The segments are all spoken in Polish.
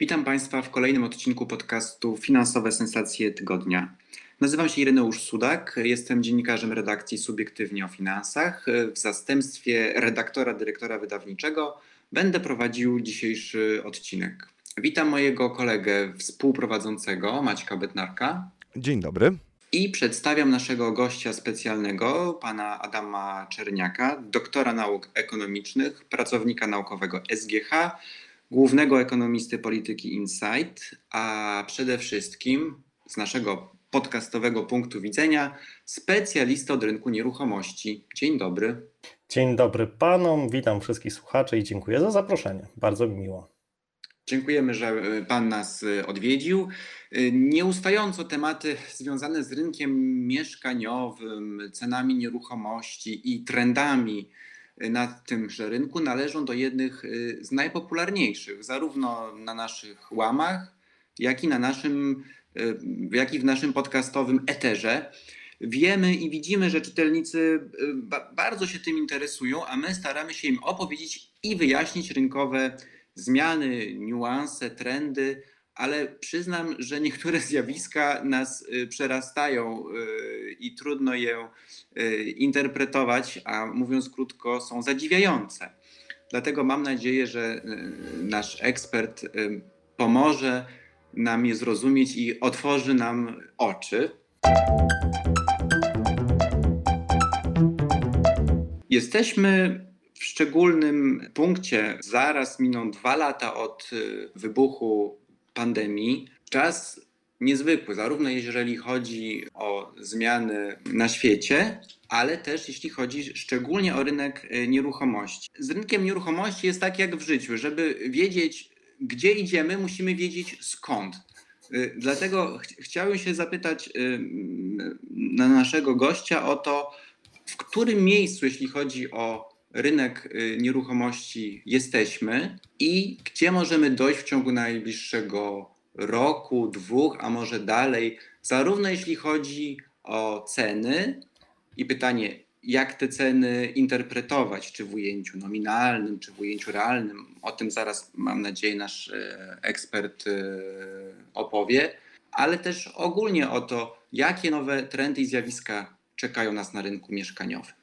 Witam Państwa w kolejnym odcinku podcastu Finansowe Sensacje Tygodnia. Nazywam się Ireneusz Sudak, jestem dziennikarzem redakcji Subiektywnie o Finansach. W zastępstwie redaktora, dyrektora wydawniczego będę prowadził dzisiejszy odcinek. Witam mojego kolegę współprowadzącego, Maćka Bednarka. Dzień dobry. I przedstawiam naszego gościa specjalnego, pana Adama Czerniaka, doktora nauk ekonomicznych, pracownika naukowego SGH, głównego ekonomisty polityki Insight, a przede wszystkim z naszego podcastowego punktu widzenia specjalista od rynku nieruchomości. Dzień dobry. Dzień dobry panom, witam wszystkich słuchaczy i dziękuję za zaproszenie. Bardzo mi miło. Dziękujemy, że Pan nas odwiedził. Nieustająco tematy związane z rynkiem mieszkaniowym, cenami nieruchomości i trendami na tymże rynku należą do jednych y, z najpopularniejszych, zarówno na naszych łamach, jak i, na naszym, y, jak i w naszym podcastowym eterze. Wiemy i widzimy, że czytelnicy y, bardzo się tym interesują, a my staramy się im opowiedzieć i wyjaśnić rynkowe zmiany, niuanse, trendy, ale przyznam, że niektóre zjawiska nas y, przerastają y, i trudno je y, interpretować, a mówiąc krótko, są zadziwiające. Dlatego mam nadzieję, że nasz ekspert pomoże nam je zrozumieć i otworzy nam oczy. Jesteśmy w szczególnym punkcie. Zaraz miną dwa lata od wybuchu pandemii. Czas niezwykły, zarówno jeżeli chodzi o zmiany na świecie, ale też jeśli chodzi szczególnie o rynek e, nieruchomości. Z rynkiem nieruchomości jest tak jak w życiu, żeby wiedzieć, gdzie idziemy, musimy wiedzieć skąd. E, dlatego ch chciałem się zapytać e, na naszego gościa o to, w którym miejscu, jeśli chodzi o rynek y, nieruchomości jesteśmy i gdzie możemy dojść w ciągu najbliższego roku, dwóch, a może dalej, zarówno jeśli chodzi o ceny i pytanie, jak te ceny interpretować, czy w ujęciu nominalnym, czy w ujęciu realnym. O tym zaraz, mam nadzieję, nasz y, ekspert y, opowie, ale też ogólnie o to, jakie nowe trendy i zjawiska czekają nas na rynku mieszkaniowym.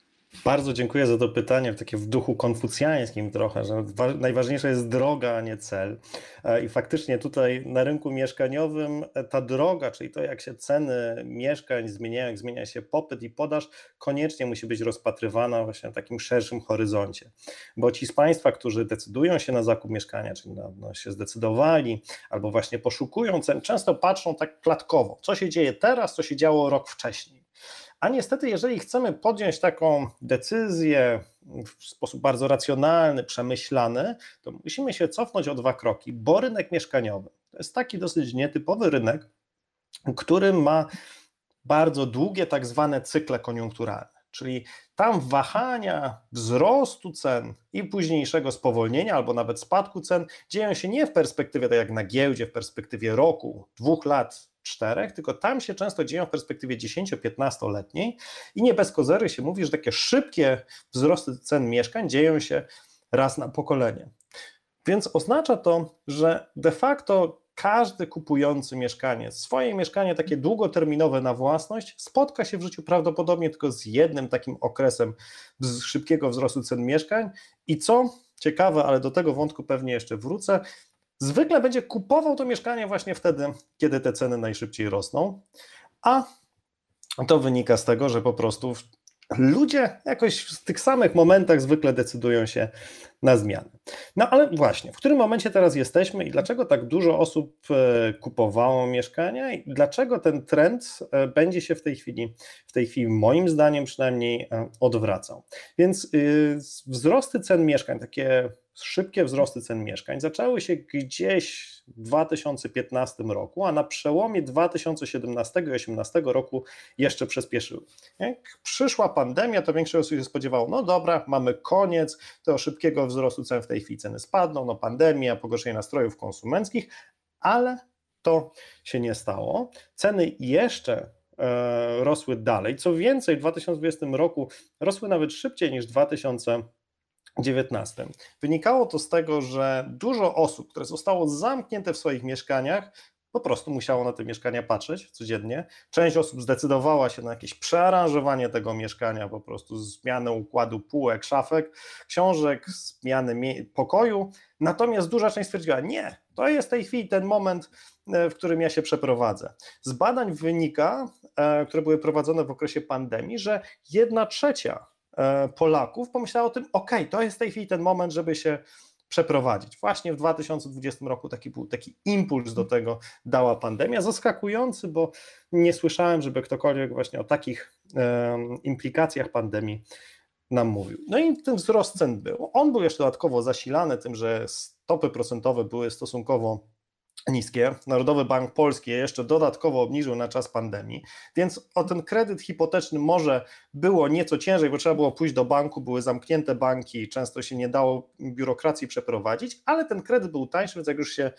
Bardzo dziękuję za to pytanie, takie w duchu konfucjańskim trochę, że najważniejsza jest droga, a nie cel. E, I faktycznie tutaj na rynku mieszkaniowym e, ta droga, czyli to jak się ceny mieszkań zmieniają, jak zmienia się popyt i podaż, koniecznie musi być rozpatrywana właśnie na takim szerszym horyzoncie. Bo ci z Państwa, którzy decydują się na zakup mieszkania, czyli na, no, się zdecydowali, albo właśnie poszukują cen, często patrzą tak klatkowo, co się dzieje teraz, co się działo rok wcześniej. A niestety, jeżeli chcemy podjąć taką decyzję w sposób bardzo racjonalny, przemyślany, to musimy się cofnąć o dwa kroki, bo rynek mieszkaniowy to jest taki dosyć nietypowy rynek, który ma bardzo długie tak zwane cykle koniunkturalne. Czyli tam wahania wzrostu cen i późniejszego spowolnienia albo nawet spadku cen dzieją się nie w perspektywie, tak jak na giełdzie, w perspektywie roku, dwóch lat, czterech, tylko tam się często dzieją w perspektywie 10-15-letniej i nie bez kozery się mówi, że takie szybkie wzrosty cen mieszkań dzieją się raz na pokolenie. Więc oznacza to, że de facto każdy kupujący mieszkanie, swoje mieszkanie takie długoterminowe na własność, spotka się w życiu prawdopodobnie tylko z jednym takim okresem szybkiego wzrostu cen mieszkań. I co ciekawe, ale do tego wątku pewnie jeszcze wrócę, zwykle będzie kupował to mieszkanie właśnie wtedy, kiedy te ceny najszybciej rosną, a to wynika z tego, że po prostu ludzie jakoś w tych samych momentach zwykle decydują się na zmiany. No ale właśnie, w którym momencie teraz jesteśmy i dlaczego tak dużo osób e, kupowało mieszkania i dlaczego ten trend e, będzie się w tej chwili, w tej chwili moim zdaniem przynajmniej e, odwracał. Więc wzrosty cen mieszkań, takie szybkie wzrosty cen mieszkań zaczęły się gdzieś w 2015 roku, a na przełomie 2017 i 2018 roku jeszcze przyspieszyły. Jak przyszła pandemia, to większość osób się spodziewało, no dobra, mamy koniec tego szybkiego wzrostu cen, w tej chwili ceny spadną, no pandemia, pogorszenie nastrojów konsumenckich, ale to się nie stało. Ceny jeszcze e, rosły dalej. Co więcej, w 2020 roku rosły nawet szybciej niż w 2000 Wynikało to z tego, że dużo osób, które zostało zamknięte w swoich mieszkaniach, po prostu musiało na te mieszkania patrzeć codziennie. Część osób zdecydowała się na jakieś przearanżowanie tego mieszkania, po prostu zmianę układu półek, szafek, książek, zmiany pokoju. Natomiast duża część stwierdziła, nie, to jest w tej chwili ten moment, e, w którym ja się przeprowadzę. Z badań wynika, e, które były prowadzone w okresie pandemii, że jedna trzecia Polaków pomyślała o tym, ok, to jest w tej chwili ten moment, żeby się przeprowadzić. Właśnie w 2020 roku taki był taki impuls do tego dała pandemia, zaskakujący, bo nie słyszałem, żeby ktokolwiek właśnie o takich um, implikacjach pandemii nam mówił. No i ten wzrost cen był. On był jeszcze dodatkowo zasilany tym, że stopy procentowe były stosunkowo niskie. Narodowy Bank Polski je jeszcze dodatkowo obniżył na czas pandemii, więc o ten kredyt hipoteczny może było nieco ciężej, bo trzeba było pójść do banku, były zamknięte banki, często się nie dało biurokracji przeprowadzić, ale ten kredyt był tańszy, więc jak już się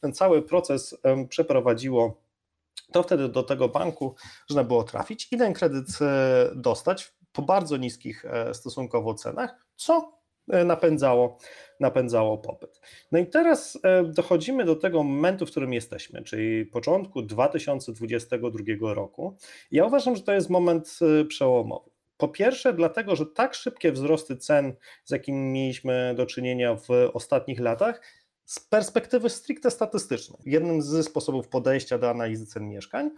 ten cały proces przeprowadziło, to wtedy do tego banku można było trafić i ten kredyt e, dostać po bardzo niskich e, stosunkowo cenach, co napędzało, napędzało popyt. No i teraz e, dochodzimy do tego momentu, w którym jesteśmy, czyli początku 2022 roku. Ja uważam, że to jest moment przełomowy. Po pierwsze, dlatego, że tak szybkie wzrosty cen, z jakimi mieliśmy do czynienia w ostatnich latach, z perspektywy stricte statystycznej, jednym ze sposobów podejścia do analizy cen mieszkań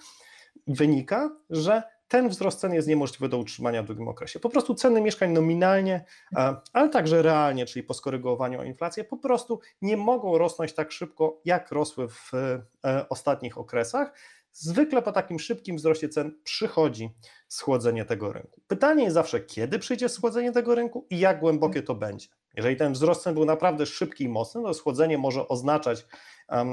wynika, że ten wzrost cen jest niemożliwy do utrzymania w długim okresie. Po prostu ceny mieszkań nominalnie, ale także realnie, czyli po skorygowaniu o inflację, po prostu nie mogą rosnąć tak szybko, jak rosły w e, ostatnich okresach. Zwykle po takim szybkim wzroście cen przychodzi schłodzenie tego rynku. Pytanie jest zawsze, kiedy przyjdzie schłodzenie tego rynku i jak głębokie to będzie. Jeżeli ten wzrost cen był naprawdę szybki i mocny, to schłodzenie może oznaczać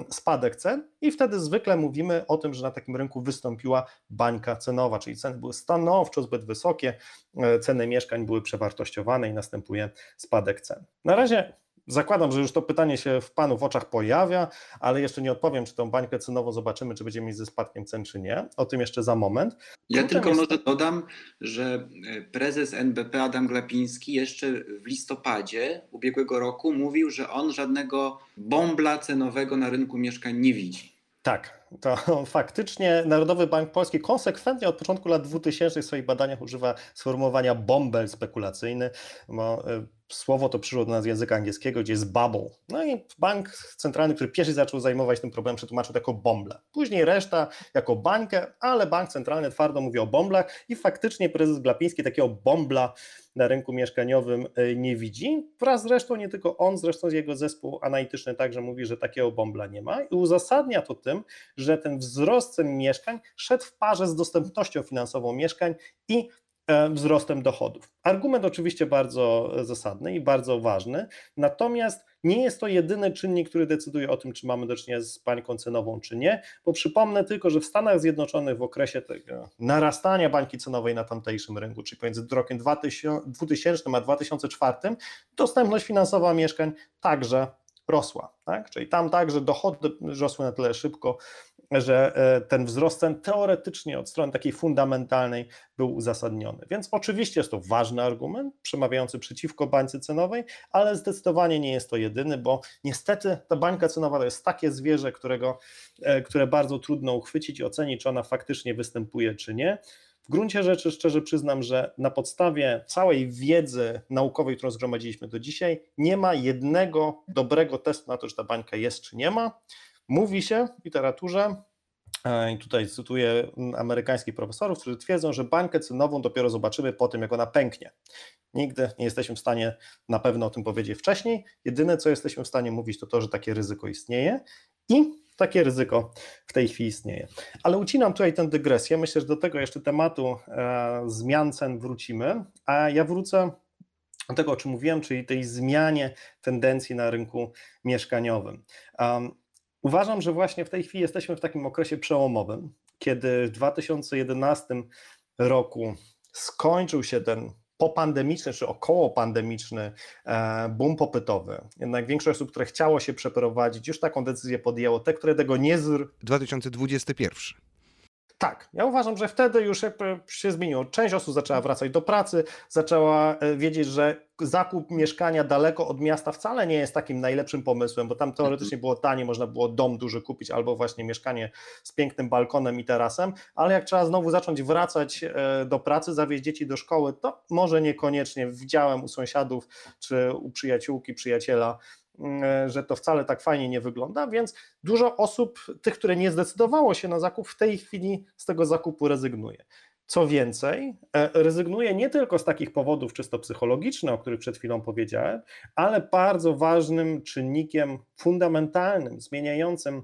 spadek cen i wtedy zwykle mówimy o tym, że na takim rynku wystąpiła bańka cenowa, czyli ceny były stanowczo zbyt wysokie, e, ceny mieszkań były przewartościowane i następuje spadek cen. Na razie Zakładam, że już to pytanie się w Panu w oczach pojawia, ale jeszcze nie odpowiem, czy tą bańkę cenową zobaczymy, czy będziemy mieć ze spadkiem cen, czy nie. O tym jeszcze za moment. Ja tylko jest... może dodam, że e, prezes NBP Adam Glapiński jeszcze w listopadzie ubiegłego roku mówił, że on żadnego bombla cenowego na rynku mieszkań nie widzi. Tak, to faktycznie Narodowy Bank Polski konsekwentnie od początku lat 2000 w swoich badaniach używa sformułowania bombel spekulacyjny, bo e, słowo to przyszło do nas z języka angielskiego, gdzie jest bubble. No i bank centralny, który pierwszy zaczął zajmować tym problemem, przetłumaczył to jako bąble. Później reszta jako bańkę, ale bank centralny twardo mówi o bąblach i faktycznie prezes Glapiński takiego bąbla na rynku mieszkaniowym e, nie widzi. Wraz z resztą, nie tylko on, zresztą jego zespół analityczny także mówi, że takiego bąbla nie ma i uzasadnia to tym, że ten wzrost cen mieszkań szedł w parze z dostępnością finansową mieszkań i wzrostem dochodów. Argument oczywiście bardzo zasadny i bardzo ważny, natomiast nie jest to jedyny czynnik, który decyduje o tym, czy mamy do czynienia z bańką cenową, czy nie, bo przypomnę tylko, że w Stanach Zjednoczonych w okresie tego narastania bańki cenowej na tamtejszym rynku, czyli pomiędzy rokiem 2000 a 2004, dostępność finansowa mieszkań także rosła. Tak? Czyli tam także dochody rosły na tyle szybko, że e, ten wzrost cen teoretycznie od strony takiej fundamentalnej był uzasadniony. Więc oczywiście jest to ważny argument przemawiający przeciwko bańce cenowej, ale zdecydowanie nie jest to jedyny, bo niestety ta bańka cenowa to jest takie zwierzę, którego, e, które bardzo trudno uchwycić i ocenić, czy ona faktycznie występuje, czy nie. W gruncie rzeczy szczerze przyznam, że na podstawie całej wiedzy naukowej, którą zgromadziliśmy do dzisiaj, nie ma jednego dobrego testu na to, czy ta bańka jest, czy nie ma. Mówi się w literaturze, e, i tutaj cytuję amerykańskich profesorów, którzy twierdzą, że bańkę cenową dopiero zobaczymy po tym, jak ona pęknie. Nigdy nie jesteśmy w stanie na pewno o tym powiedzieć wcześniej. Jedyne, co jesteśmy w stanie mówić, to to, że takie ryzyko istnieje i takie ryzyko w tej chwili istnieje. Ale ucinam tutaj tę dygresję. Myślę, że do tego jeszcze tematu e, zmian cen wrócimy, a ja wrócę tego, o czym mówiłem, czyli tej zmianie tendencji na rynku mieszkaniowym. Um, uważam, że właśnie w tej chwili jesteśmy w takim okresie przełomowym, kiedy w 2011 roku skończył się ten popandemiczny czy okołopandemiczny e, boom popytowy. Jednak większość osób, które chciało się przeprowadzić, już taką decyzję podjęło. Te, które tego nie... Z... 2021. Tak, ja uważam, że wtedy już się zmieniło. Część osób zaczęła wracać do pracy, zaczęła e, wiedzieć, że zakup mieszkania daleko od miasta wcale nie jest takim najlepszym pomysłem, bo tam teoretycznie było tanie, można było dom duży kupić albo właśnie mieszkanie z pięknym balkonem i tarasem, ale jak trzeba znowu zacząć wracać e, do pracy, zawieźć dzieci do szkoły, to może niekoniecznie. Widziałem u sąsiadów czy u przyjaciółki, przyjaciela, że to wcale tak fajnie nie wygląda, więc dużo osób, tych, które nie zdecydowało się na zakup, w tej chwili z tego zakupu rezygnuje. Co więcej, e, rezygnuje nie tylko z takich powodów czysto psychologicznych, o których przed chwilą powiedziałem, ale bardzo ważnym czynnikiem fundamentalnym, zmieniającym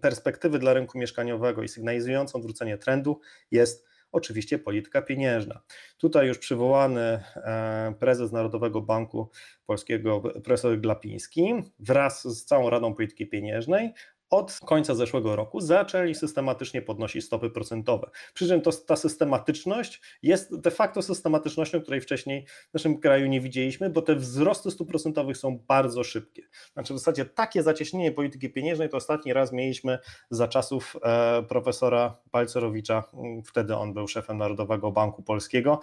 perspektywy dla rynku mieszkaniowego i sygnalizującą odwrócenie trendu jest oczywiście polityka pieniężna. Tutaj już przywołany e, prezes Narodowego Banku Polskiego, profesor Glapiński, wraz z całą Radą Polityki Pieniężnej od końca zeszłego roku zaczęli systematycznie podnosić stopy procentowe. Przy czym to, ta systematyczność jest de facto systematycznością, której wcześniej w naszym kraju nie widzieliśmy, bo te wzrosty stóp procentowych są bardzo szybkie. Znaczy w zasadzie takie zacieśnienie polityki pieniężnej to ostatni raz mieliśmy za czasów e, profesora Balcerowicza, wtedy on był szefem Narodowego Banku Polskiego,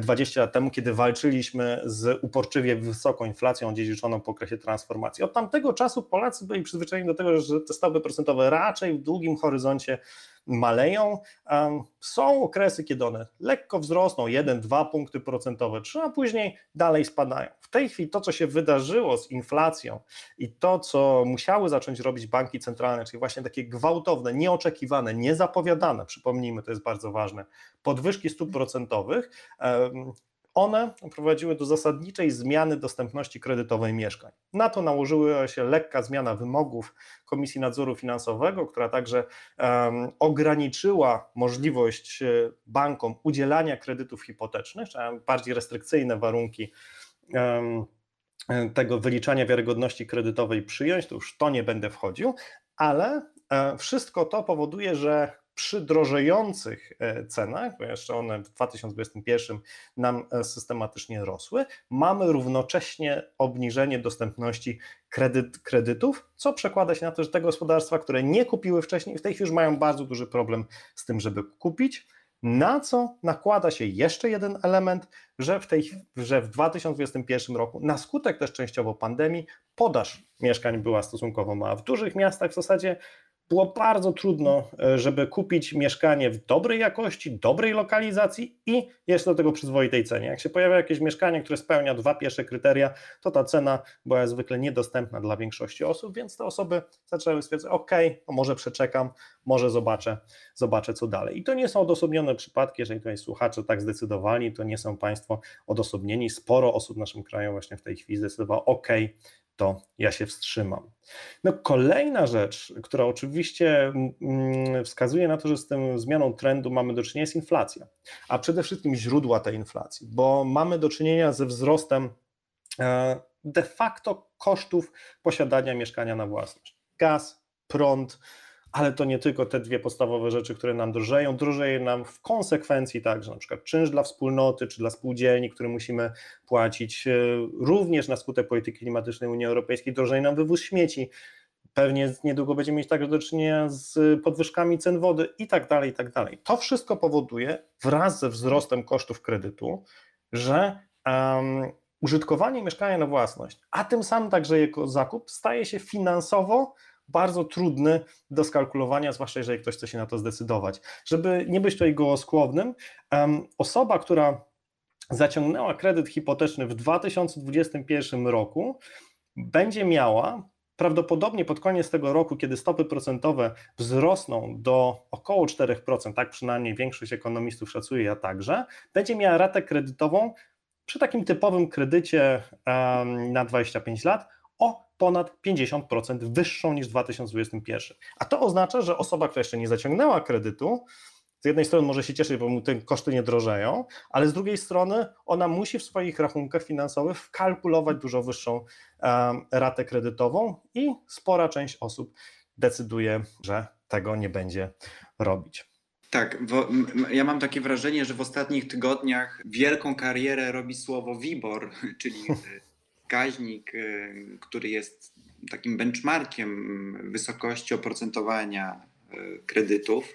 20 lat temu, kiedy walczyliśmy z uporczywie wysoką inflacją dziedziczoną po okresie transformacji. Od tamtego czasu Polacy byli przyzwyczajeni do tego, że te stopy procentowe raczej w długim horyzoncie maleją. Są okresy, kiedy one lekko wzrosną, 1-2 punkty procentowe, a później dalej spadają. W tej chwili to, co się wydarzyło z inflacją i to, co musiały zacząć robić banki centralne, czyli właśnie takie gwałtowne, nieoczekiwane, niezapowiadane, przypomnijmy, to jest bardzo ważne, podwyżki stóp procentowych, one prowadziły do zasadniczej zmiany dostępności kredytowej mieszkań. Na to nałożyła się lekka zmiana wymogów Komisji Nadzoru Finansowego, która także um, ograniczyła możliwość e, bankom udzielania kredytów hipotecznych, bardziej restrykcyjne warunki. Um, tego wyliczania wiarygodności kredytowej przyjąć, to już to nie będę wchodził, ale e, wszystko to powoduje, że przy drożejących e, cenach, bo jeszcze one w 2021 nam e, systematycznie rosły, mamy równocześnie obniżenie dostępności kredyt, kredytów, co przekłada się na to, że te gospodarstwa, które nie kupiły wcześniej, w tej chwili już mają bardzo duży problem z tym, żeby kupić. Na co nakłada się jeszcze jeden element, że w, tej, że w 2021 roku, na skutek też częściowo pandemii, podaż mieszkań była stosunkowo mała. W dużych miastach w zasadzie było bardzo trudno, e, żeby kupić mieszkanie w dobrej jakości, dobrej lokalizacji i jeszcze do tego przyzwoitej cenie. Jak się pojawia jakieś mieszkanie, które spełnia dwa pierwsze kryteria, to ta cena była zwykle niedostępna dla większości osób, więc te osoby zaczęły stwierdzać, ok, może przeczekam, może zobaczę, zobaczę co dalej. I to nie są odosobnione przypadki, jeżeli tutaj słuchacze tak zdecydowali, to nie są Państwo odosobnieni. Sporo osób w naszym kraju właśnie w tej chwili zdecydowało, ok, to ja się wstrzymam. No, kolejna rzecz, która oczywiście mm, mm, wskazuje na to, że z tą zmianą trendu mamy do czynienia, jest inflacja, a przede wszystkim źródła tej inflacji, bo mamy do czynienia ze wzrostem e, de facto kosztów posiadania mieszkania na własność. Gaz, prąd, ale to nie tylko te dwie podstawowe rzeczy, które nam drożeją, drożeje nam w konsekwencji także na przykład czynsz dla wspólnoty czy dla spółdzielni, który musimy płacić, e, również na skutek polityki klimatycznej Unii Europejskiej. Drożeje nam wywóz śmieci, pewnie niedługo będziemy mieć także do czynienia z podwyżkami cen wody i tak dalej, i tak dalej. To wszystko powoduje wraz ze wzrostem kosztów kredytu, że um, użytkowanie mieszkania na własność, a tym samym także jego zakup staje się finansowo bardzo trudny do skalkulowania, zwłaszcza jeżeli ktoś chce się na to zdecydować. Żeby nie być tutaj gołoskłownym, osoba, która zaciągnęła kredyt hipoteczny w 2021 roku, będzie miała prawdopodobnie pod koniec tego roku, kiedy stopy procentowe wzrosną do około 4%, tak przynajmniej większość ekonomistów szacuje, ja także, będzie miała ratę kredytową przy takim typowym kredycie na 25 lat ponad 50% wyższą niż w 2021. A to oznacza, że osoba, która jeszcze nie zaciągnęła kredytu, z jednej strony może się cieszyć, bo mu te koszty nie drożeją, ale z drugiej strony ona musi w swoich rachunkach finansowych wkalkulować dużo wyższą ratę kredytową i spora część osób decyduje, że tego nie będzie robić. Tak, ja mam takie wrażenie, że w ostatnich tygodniach wielką karierę robi słowo WIBOR, czyli wskaźnik, y, który jest takim benchmarkiem wysokości oprocentowania y, kredytów.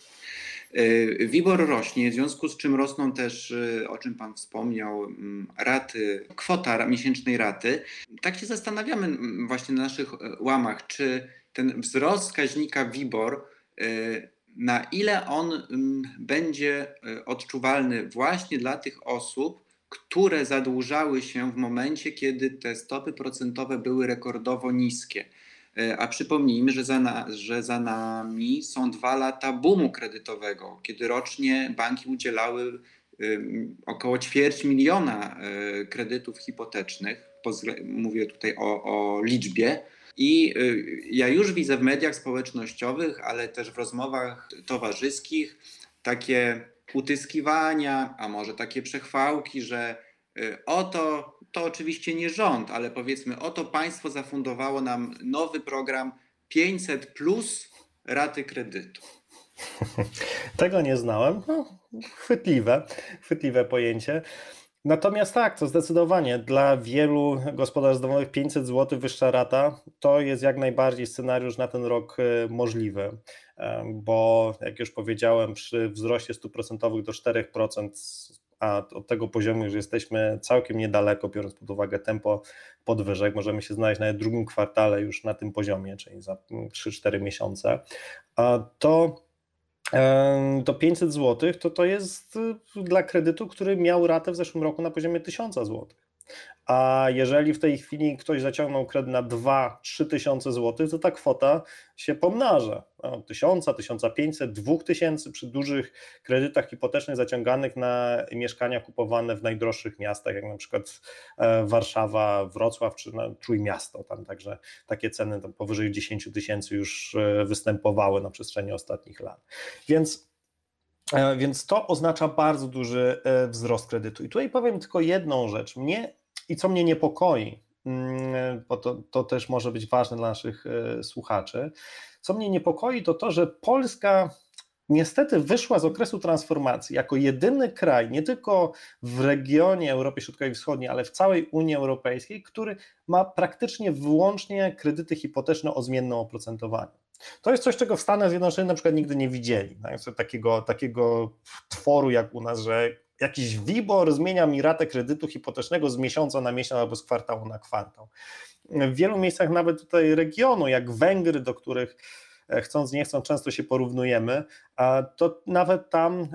Y, WIBOR rośnie, w związku z czym rosną też, o czym Pan wspomniał, mm, raty, kwota miesięcznej raty. Tak się zastanawiamy mm, właśnie na naszych łamach, czy ten wzrost wskaźnika WIBOR, na ile on mm, będzie odczuwalny właśnie dla tych osób, które zadłużały się w momencie, kiedy te stopy procentowe były rekordowo niskie. E, a przypomnijmy, że za, na, że za nami są dwa lata boomu kredytowego, kiedy rocznie banki udzielały około ćwierć miliona e, kredytów hipotecznych. Mówię tutaj o, o liczbie. I e, ja już widzę w mediach społecznościowych, ale też w rozmowach towarzyskich takie utyskiwania, a może takie przechwałki, że y, oto to oczywiście nie rząd, ale powiedzmy, oto państwo zafundowało nam nowy program 500 plus raty kredytu. Tego nie znałem. No, chwytliwe, chwytliwe pojęcie. Natomiast tak, to zdecydowanie. Dla wielu gospodarstw domowych 500 zł wyższa rata to jest jak najbardziej scenariusz na ten rok y, możliwy. Bo jak już powiedziałem, przy wzroście stóp procentowych do 4%, a od tego poziomu już jesteśmy całkiem niedaleko, biorąc pod uwagę tempo podwyżek, możemy się znaleźć nawet w drugim kwartale już na tym poziomie, czyli za 3-4 miesiące, to do 500 zł to to jest y, dla kredytu, który miał ratę w zeszłym roku na poziomie 1000 zł. A jeżeli w tej chwili ktoś zaciągnął kredyt na 2-3 tysiące złotych, to ta kwota się pomnaża. No, 1000, 1500, 2000 przy dużych kredytach hipotecznych zaciąganych na mieszkania kupowane w najdroższych miastach, jak na przykład e, Warszawa, Wrocław czy Trójmiasto. Tam także takie ceny tam powyżej 10 tysięcy już e, występowały na przestrzeni ostatnich lat. Więc e, więc to oznacza bardzo duży wzrost kredytu. I tutaj powiem tylko jedną rzecz. Mnie i co mnie niepokoi, mm, bo to, to też może być ważne dla naszych e, słuchaczy, co mnie niepokoi, to to, że Polska niestety wyszła z okresu transformacji jako jedyny kraj, nie tylko w regionie Europy Środkowej i Wschodniej, ale w całej Unii Europejskiej, który ma praktycznie wyłącznie kredyty hipoteczne o zmiennym oprocentowaniu. To jest coś, czego w Stanach Zjednoczonych na przykład nigdy nie widzieli. Tak? Takiego, takiego tworu jak u nas, że jakiś WIBOR zmienia mi ratę kredytu hipotecznego z miesiąca na miesiąc albo z kwartału na kwartał. W wielu miejscach nawet tutaj regionu, jak Węgry, do których e, chcąc nie chcąc często się porównujemy, to nawet tam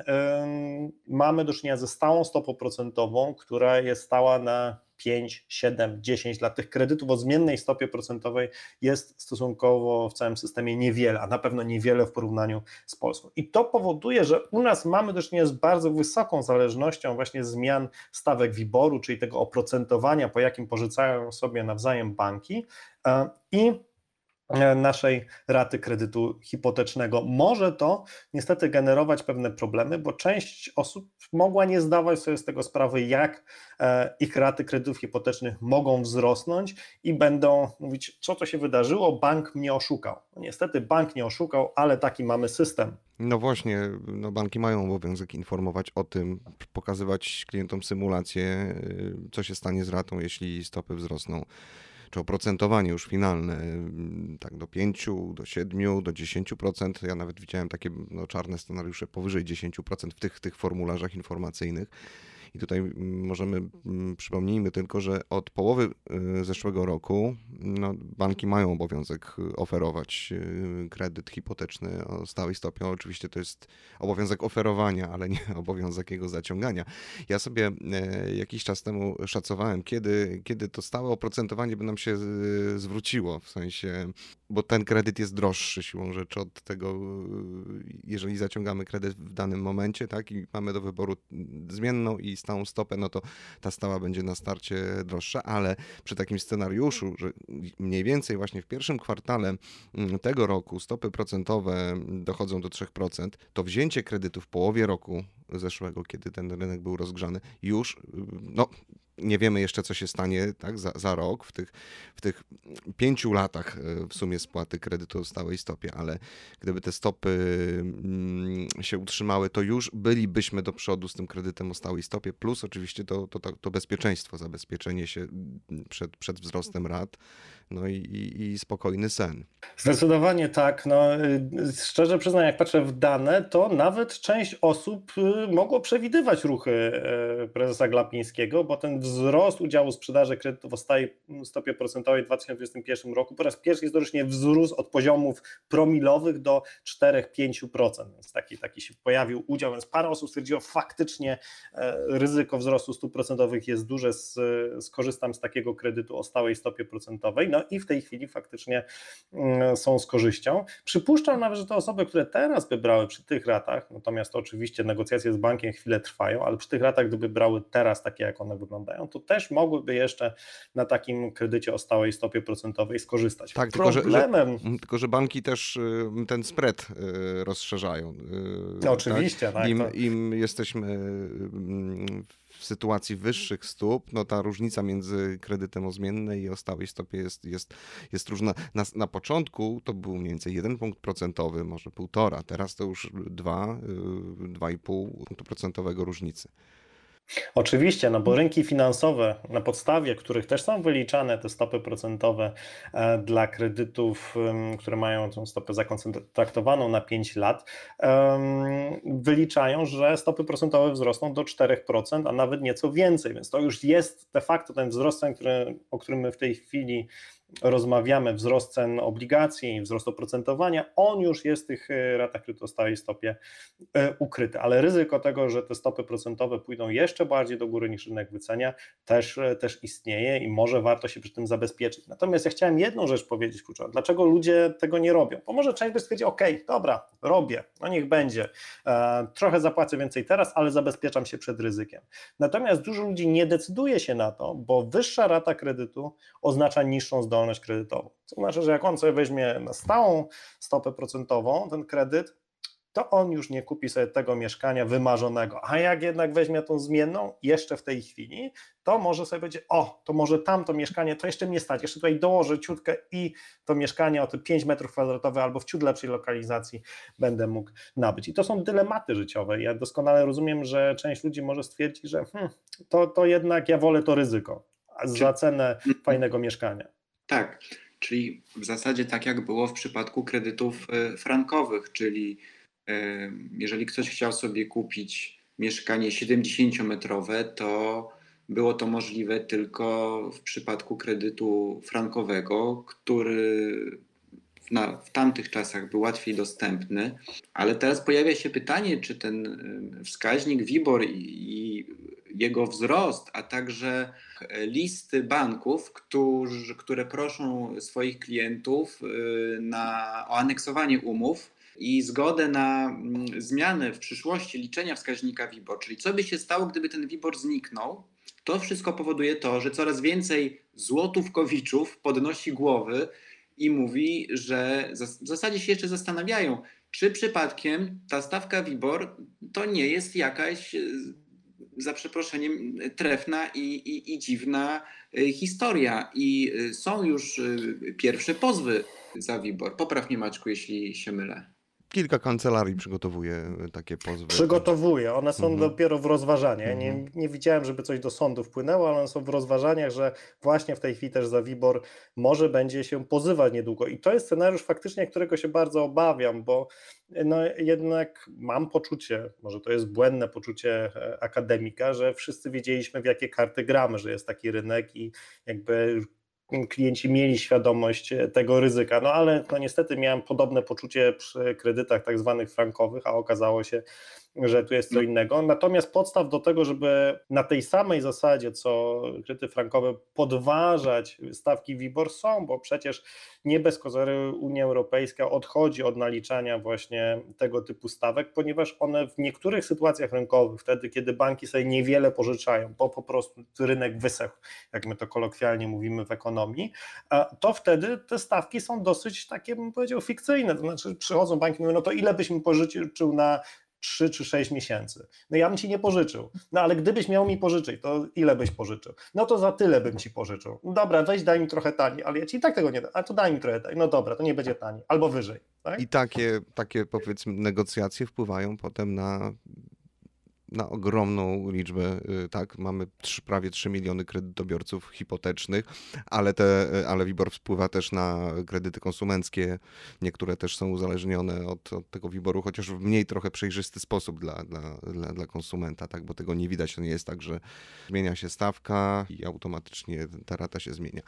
mamy do czynienia ze stałą stopą procentową, która jest stała na 5, 7, 10 lat. Tych kredytów o zmiennej stopie procentowej jest stosunkowo w całym systemie niewiele, a na pewno niewiele w porównaniu z Polską. I to powoduje, że u nas mamy do czynienia z bardzo wysoką zależnością właśnie zmian stawek WIBOR-u, czyli tego oprocentowania, po jakim pożycają sobie nawzajem banki e, i naszej raty kredytu hipotecznego. Może to niestety generować pewne problemy, bo część osób mogła nie zdawać sobie z tego sprawy, jak e, ich raty kredytów hipotecznych mogą wzrosnąć i będą mówić, co to się wydarzyło, bank mnie oszukał. No niestety bank nie oszukał, ale taki mamy system. No właśnie, no banki mają obowiązek informować o tym, pokazywać klientom symulację, y, co się stanie z ratą, jeśli stopy wzrosną czy oprocentowanie już finalne, mm, tak do 5, do 7, do 10%. Ja nawet widziałem takie no, czarne scenariusze powyżej 10% w tych, tych formularzach informacyjnych. I tutaj mm, możemy, mm, przypomnijmy tylko, że od połowy y, zeszłego roku no, banki mają obowiązek oferować y, kredyt hipoteczny o stałej stopie. Oczywiście to jest obowiązek oferowania, ale nie obowiązek jego zaciągania. Ja sobie e, jakiś czas temu szacowałem, kiedy, kiedy to stałe oprocentowanie by nam się zwróciło, w sensie, bo ten kredyt jest droższy siłą rzeczy od tego, y, jeżeli zaciągamy kredyt w danym momencie, tak, i mamy do wyboru zmienną i stałą stopę, no to ta stała będzie na starcie droższa, ale przy takim scenariuszu, że mniej więcej właśnie w pierwszym kwartale mm, tego roku stopy procentowe dochodzą do 3%, to wzięcie kredytu w połowie roku zeszłego, kiedy ten rynek był rozgrzany, już no, nie wiemy jeszcze, co się stanie tak, za, za rok, w tych, w tych pięciu latach e, w sumie spłaty kredytu o stałej stopie, ale gdyby te stopy mm, się utrzymały, to już bylibyśmy do przodu z tym kredytem o stałej stopie, plus oczywiście to, to, to bezpieczeństwo, zabezpieczenie się przed, przed wzrostem rat, no i, i, i, spokojny sen. Zdecydowanie tak. No, y, szczerze przyznam, jak patrzę w dane, to nawet część osób y, mogło przewidywać ruchy y, prezesa Glapińskiego, bo ten wzrost udziału sprzedaży kredytów o stałej stopie procentowej w 2021 roku po raz pierwszy historycznie wzrósł od poziomów promilowych do 4-5%, więc taki, taki się pojawił udział, więc parę osób stwierdziło faktycznie e, ryzyko wzrostu stóp procentowych jest duże, skorzystam z takiego kredytu o stałej stopie procentowej. No i w tej chwili faktycznie mm, są z korzyścią. Przypuszczam nawet, że te osoby, które teraz by brały przy tych ratach, natomiast to oczywiście negocjacje z bankiem chwilę trwają, ale przy tych ratach, gdyby brały teraz takie, jak one wyglądają, to też mogłyby jeszcze na takim kredycie o stałej stopie procentowej skorzystać. Tak, Problemem... tylko, że, że, tylko że banki też y, ten spread y, rozszerzają. No, oczywiście, tak. tak Im, to... im jesteśmy w sytuacji wyższych stóp, no ta różnica między kredytem o zmiennej i o stałej stopie jest, jest, jest różna. Na, na początku to był mniej więcej jeden punkt procentowy, może półtora, teraz to już dwa, dwa i pół punktu procentowego różnicy. Oczywiście, no bo rynki finansowe, na podstawie których też są wyliczane te stopy procentowe e, dla kredytów, które mają tę stopę zakontraktowaną na 5 lat, wyliczają, że stopy procentowe wzrosną do 4%, a nawet nieco więcej, więc to już jest de facto ten wzrost, o którym my w tej chwili rozmawiamy, wzrost cen obligacji, wzrost oprocentowania, on już jest w tych e, ratach o stałej stopie e, ukryty, ale ryzyko tego, że te stopy procentowe pójdą jeszcze bardziej do góry niż rynek wycenia, też, e, też istnieje i może warto się przy tym zabezpieczyć. Natomiast ja chciałem jedną rzecz powiedzieć kluczową, dlaczego ludzie tego nie robią, bo może część by stwierdzi, ok, dobra, robię, no niech będzie, trochę zapłacę więcej teraz, ale zabezpieczam się przed ryzykiem. Natomiast dużo ludzi nie decyduje się na to, bo wyższa rata kredytu oznacza niższą zdolność zdolność kredytową. Co znaczy, że jak on sobie weźmie na stałą stopę procentową ten kredyt, to on już nie kupi sobie tego mieszkania wymarzonego. A jak jednak weźmie tą zmienną jeszcze w tej chwili, to może sobie będzie, o, to może tamto mieszkanie, to jeszcze mnie stać, jeszcze tutaj dołożę ciutkę i to mieszkanie o te 5 metrów kwadratowych albo w ciut lepszej lokalizacji będę mógł nabyć. I to są dylematy życiowe. Ja doskonale rozumiem, że część ludzi może stwierdzić, że hmm, to, to jednak ja wolę to ryzyko za cenę fajnego mieszkania. Tak, czyli w zasadzie tak jak było w przypadku kredytów e, frankowych, czyli e, jeżeli ktoś chciał sobie kupić mieszkanie 70-metrowe, to było to możliwe tylko w przypadku kredytu frankowego, który na, w tamtych czasach był łatwiej dostępny, ale teraz pojawia się pytanie, czy ten e, wskaźnik WIBOR i, i jego wzrost, a także listy banków, którzy, które proszą swoich klientów y, na, o aneksowanie umów i zgodę na mm, zmianę w przyszłości liczenia wskaźnika WIBOR, czyli co by się stało, gdyby ten WIBOR zniknął, to wszystko powoduje to, że coraz więcej złotówkowiczów podnosi głowy i mówi, że w zasadzie się jeszcze zastanawiają, czy przypadkiem ta stawka WIBOR to nie jest jakaś za przeproszeniem, trefna i, i, i dziwna y, historia. I y, są już y, pierwsze pozwy za WIBOR. Popraw mnie Maćku, jeśli się mylę. Kilka kancelarii przygotowuje e, takie pozwy. Przygotowuje, one są mhm. dopiero w rozważaniu. Mhm. Nie, nie widziałem, żeby coś do sądu wpłynęło, ale one są w rozważaniach, że właśnie w tej chwili też za WIBOR może będzie się pozywać niedługo. I to jest scenariusz faktycznie, którego się bardzo obawiam, bo no jednak mam poczucie, może to jest błędne poczucie e, akademika, że wszyscy wiedzieliśmy w jakie karty gramy, że jest taki rynek i jakby klienci mieli świadomość e, tego ryzyka. No ale no niestety miałem podobne poczucie przy kredytach tak zwanych frankowych, a okazało się, że tu jest co innego. Natomiast podstaw do tego, żeby na tej samej zasadzie, co kryty frankowe, podważać stawki WIBOR są, bo przecież nie bez kozery Unia Europejska odchodzi od naliczania właśnie tego typu stawek, ponieważ one w niektórych sytuacjach rynkowych, wtedy kiedy banki sobie niewiele pożyczają, bo po prostu rynek wysechł, jak my to kolokwialnie mówimy w ekonomii, to wtedy te stawki są dosyć takie, bym powiedział, fikcyjne. To znaczy przychodzą banki mówią, no to ile byśmy pożyczył na 3 czy 6 miesięcy. No ja bym ci nie pożyczył. No ale gdybyś miał mi pożyczyć, to ile byś pożyczył? No to za tyle bym ci pożyczył. No dobra, weź daj mi trochę taniej, ale ja ci i tak tego nie dam. A to daj mi trochę taniej. No dobra, to nie będzie taniej. Albo wyżej. Tak? I takie, takie powiedzmy negocjacje wpływają potem na na ogromną liczbę, y, tak, mamy prawie 3 miliony kredytobiorców hipotecznych, ale, te, y, ale WIBOR wpływa też na kredyty konsumenckie, niektóre też są uzależnione od, od tego WIBORu, chociaż w mniej trochę przejrzysty sposób dla, dla, dla, dla konsumenta, tak, bo tego nie widać, to nie jest tak, że zmienia się stawka i automatycznie ta rata się zmienia.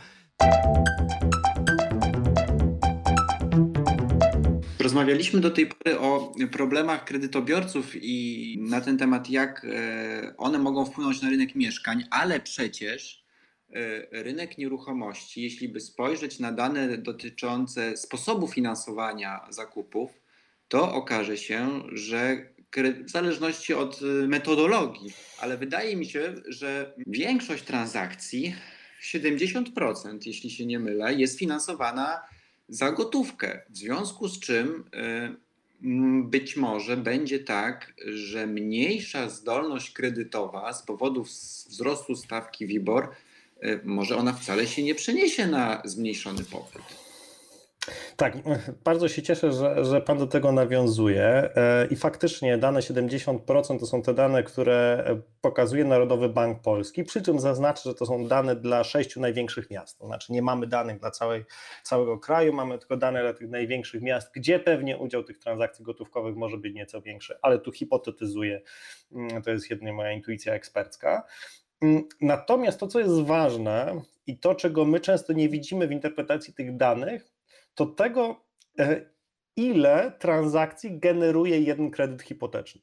Rozmawialiśmy do tej pory o problemach kredytobiorców i na ten temat, jak e, one mogą wpłynąć na rynek mieszkań, ale przecież e, rynek nieruchomości, jeśli by spojrzeć na dane dotyczące sposobu finansowania zakupów, to okaże się, że w zależności od e, metodologii, ale wydaje mi się, że większość transakcji, 70%, jeśli się nie mylę, jest finansowana za gotówkę. W związku z czym y, być może będzie tak, że mniejsza zdolność kredytowa z powodu wzrostu stawki WIBOR, y, może ona wcale się nie przeniesie na zmniejszony popyt. Tak, bardzo się cieszę, że, że Pan do tego nawiązuje e, i faktycznie dane 70% to są te dane, które pokazuje Narodowy Bank Polski, przy czym zaznaczę, że to są dane dla sześciu największych miast, to znaczy nie mamy danych dla całej, całego kraju, mamy tylko dane dla tych największych miast, gdzie pewnie udział tych transakcji gotówkowych może być nieco większy, ale tu hipotetyzuję, mm, to jest jedna moja intuicja ekspercka. Mm, natomiast to, co jest ważne i to, czego my często nie widzimy w interpretacji tych danych, to tego, e, ile transakcji generuje jeden kredyt hipoteczny.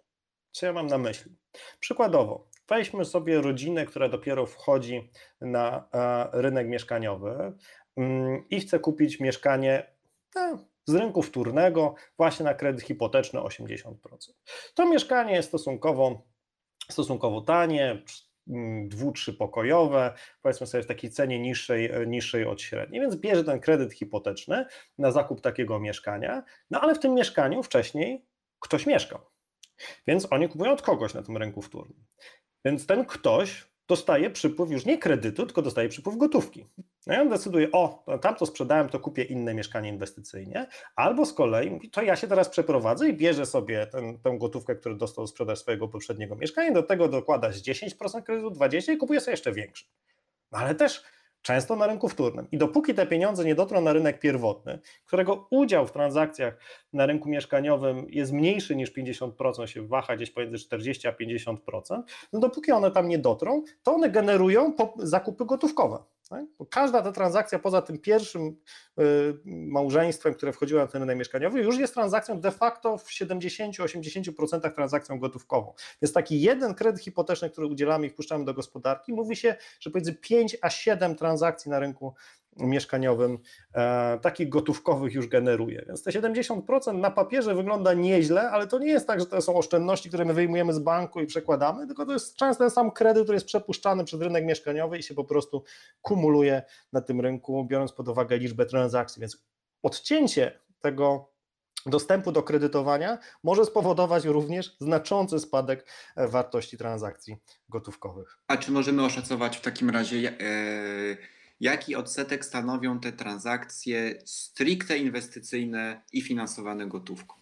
Co ja mam na myśli? Przykładowo, weźmy sobie rodzinę, która dopiero wchodzi na e, rynek mieszkaniowy mm, i chce kupić mieszkanie e, z rynku wtórnego właśnie na kredyt hipoteczny 80%. To mieszkanie jest stosunkowo, stosunkowo tanie, dwu, trzypokojowe, powiedzmy sobie w takiej cenie niższej, e, niższej od średniej, więc bierze ten kredyt hipoteczny na zakup takiego mieszkania, no ale w tym mieszkaniu wcześniej ktoś mieszkał, więc oni kupują od kogoś na tym rynku wtórnym. Więc ten ktoś dostaje przypływ już nie kredytu, tylko dostaje przypływ gotówki. No i on decyduje, o, tam to sprzedałem, to kupię inne mieszkanie inwestycyjnie, albo z kolei, to ja się teraz przeprowadzę i bierze sobie ten, tę gotówkę, którą dostał sprzedaż swojego poprzedniego mieszkania, do tego dokłada 10% kredytu, 20% i kupuje sobie jeszcze większy. No ale też często na rynku wtórnym. I dopóki te pieniądze nie dotrą na rynek pierwotny, którego udział w transakcjach na rynku mieszkaniowym jest mniejszy niż 50%, się waha gdzieś pomiędzy 40 a 50%, no dopóki one tam nie dotrą, to one generują zakupy gotówkowe. Tak? Każda ta transakcja poza tym pierwszym y, małżeństwem, które wchodziło na ten rynek mieszkaniowy, już jest transakcją de facto w 70-80% transakcją gotówkową. Więc taki jeden kredyt hipoteczny, który udzielamy i wpuszczamy do gospodarki, mówi się, że pomiędzy 5 a 7 transakcji na rynku mieszkaniowym e, takich gotówkowych już generuje. Więc te 70% na papierze wygląda nieźle, ale to nie jest tak, że to są oszczędności, które my wyjmujemy z banku i przekładamy, tylko to jest często ten sam kredyt, który jest przepuszczany przez rynek mieszkaniowy i się po prostu kumuluje na tym rynku, biorąc pod uwagę liczbę transakcji. Więc odcięcie tego dostępu do kredytowania może spowodować również znaczący spadek e, wartości transakcji gotówkowych. A czy możemy oszacować w takim razie, yy jaki odsetek stanowią te transakcje stricte inwestycyjne i finansowane gotówką.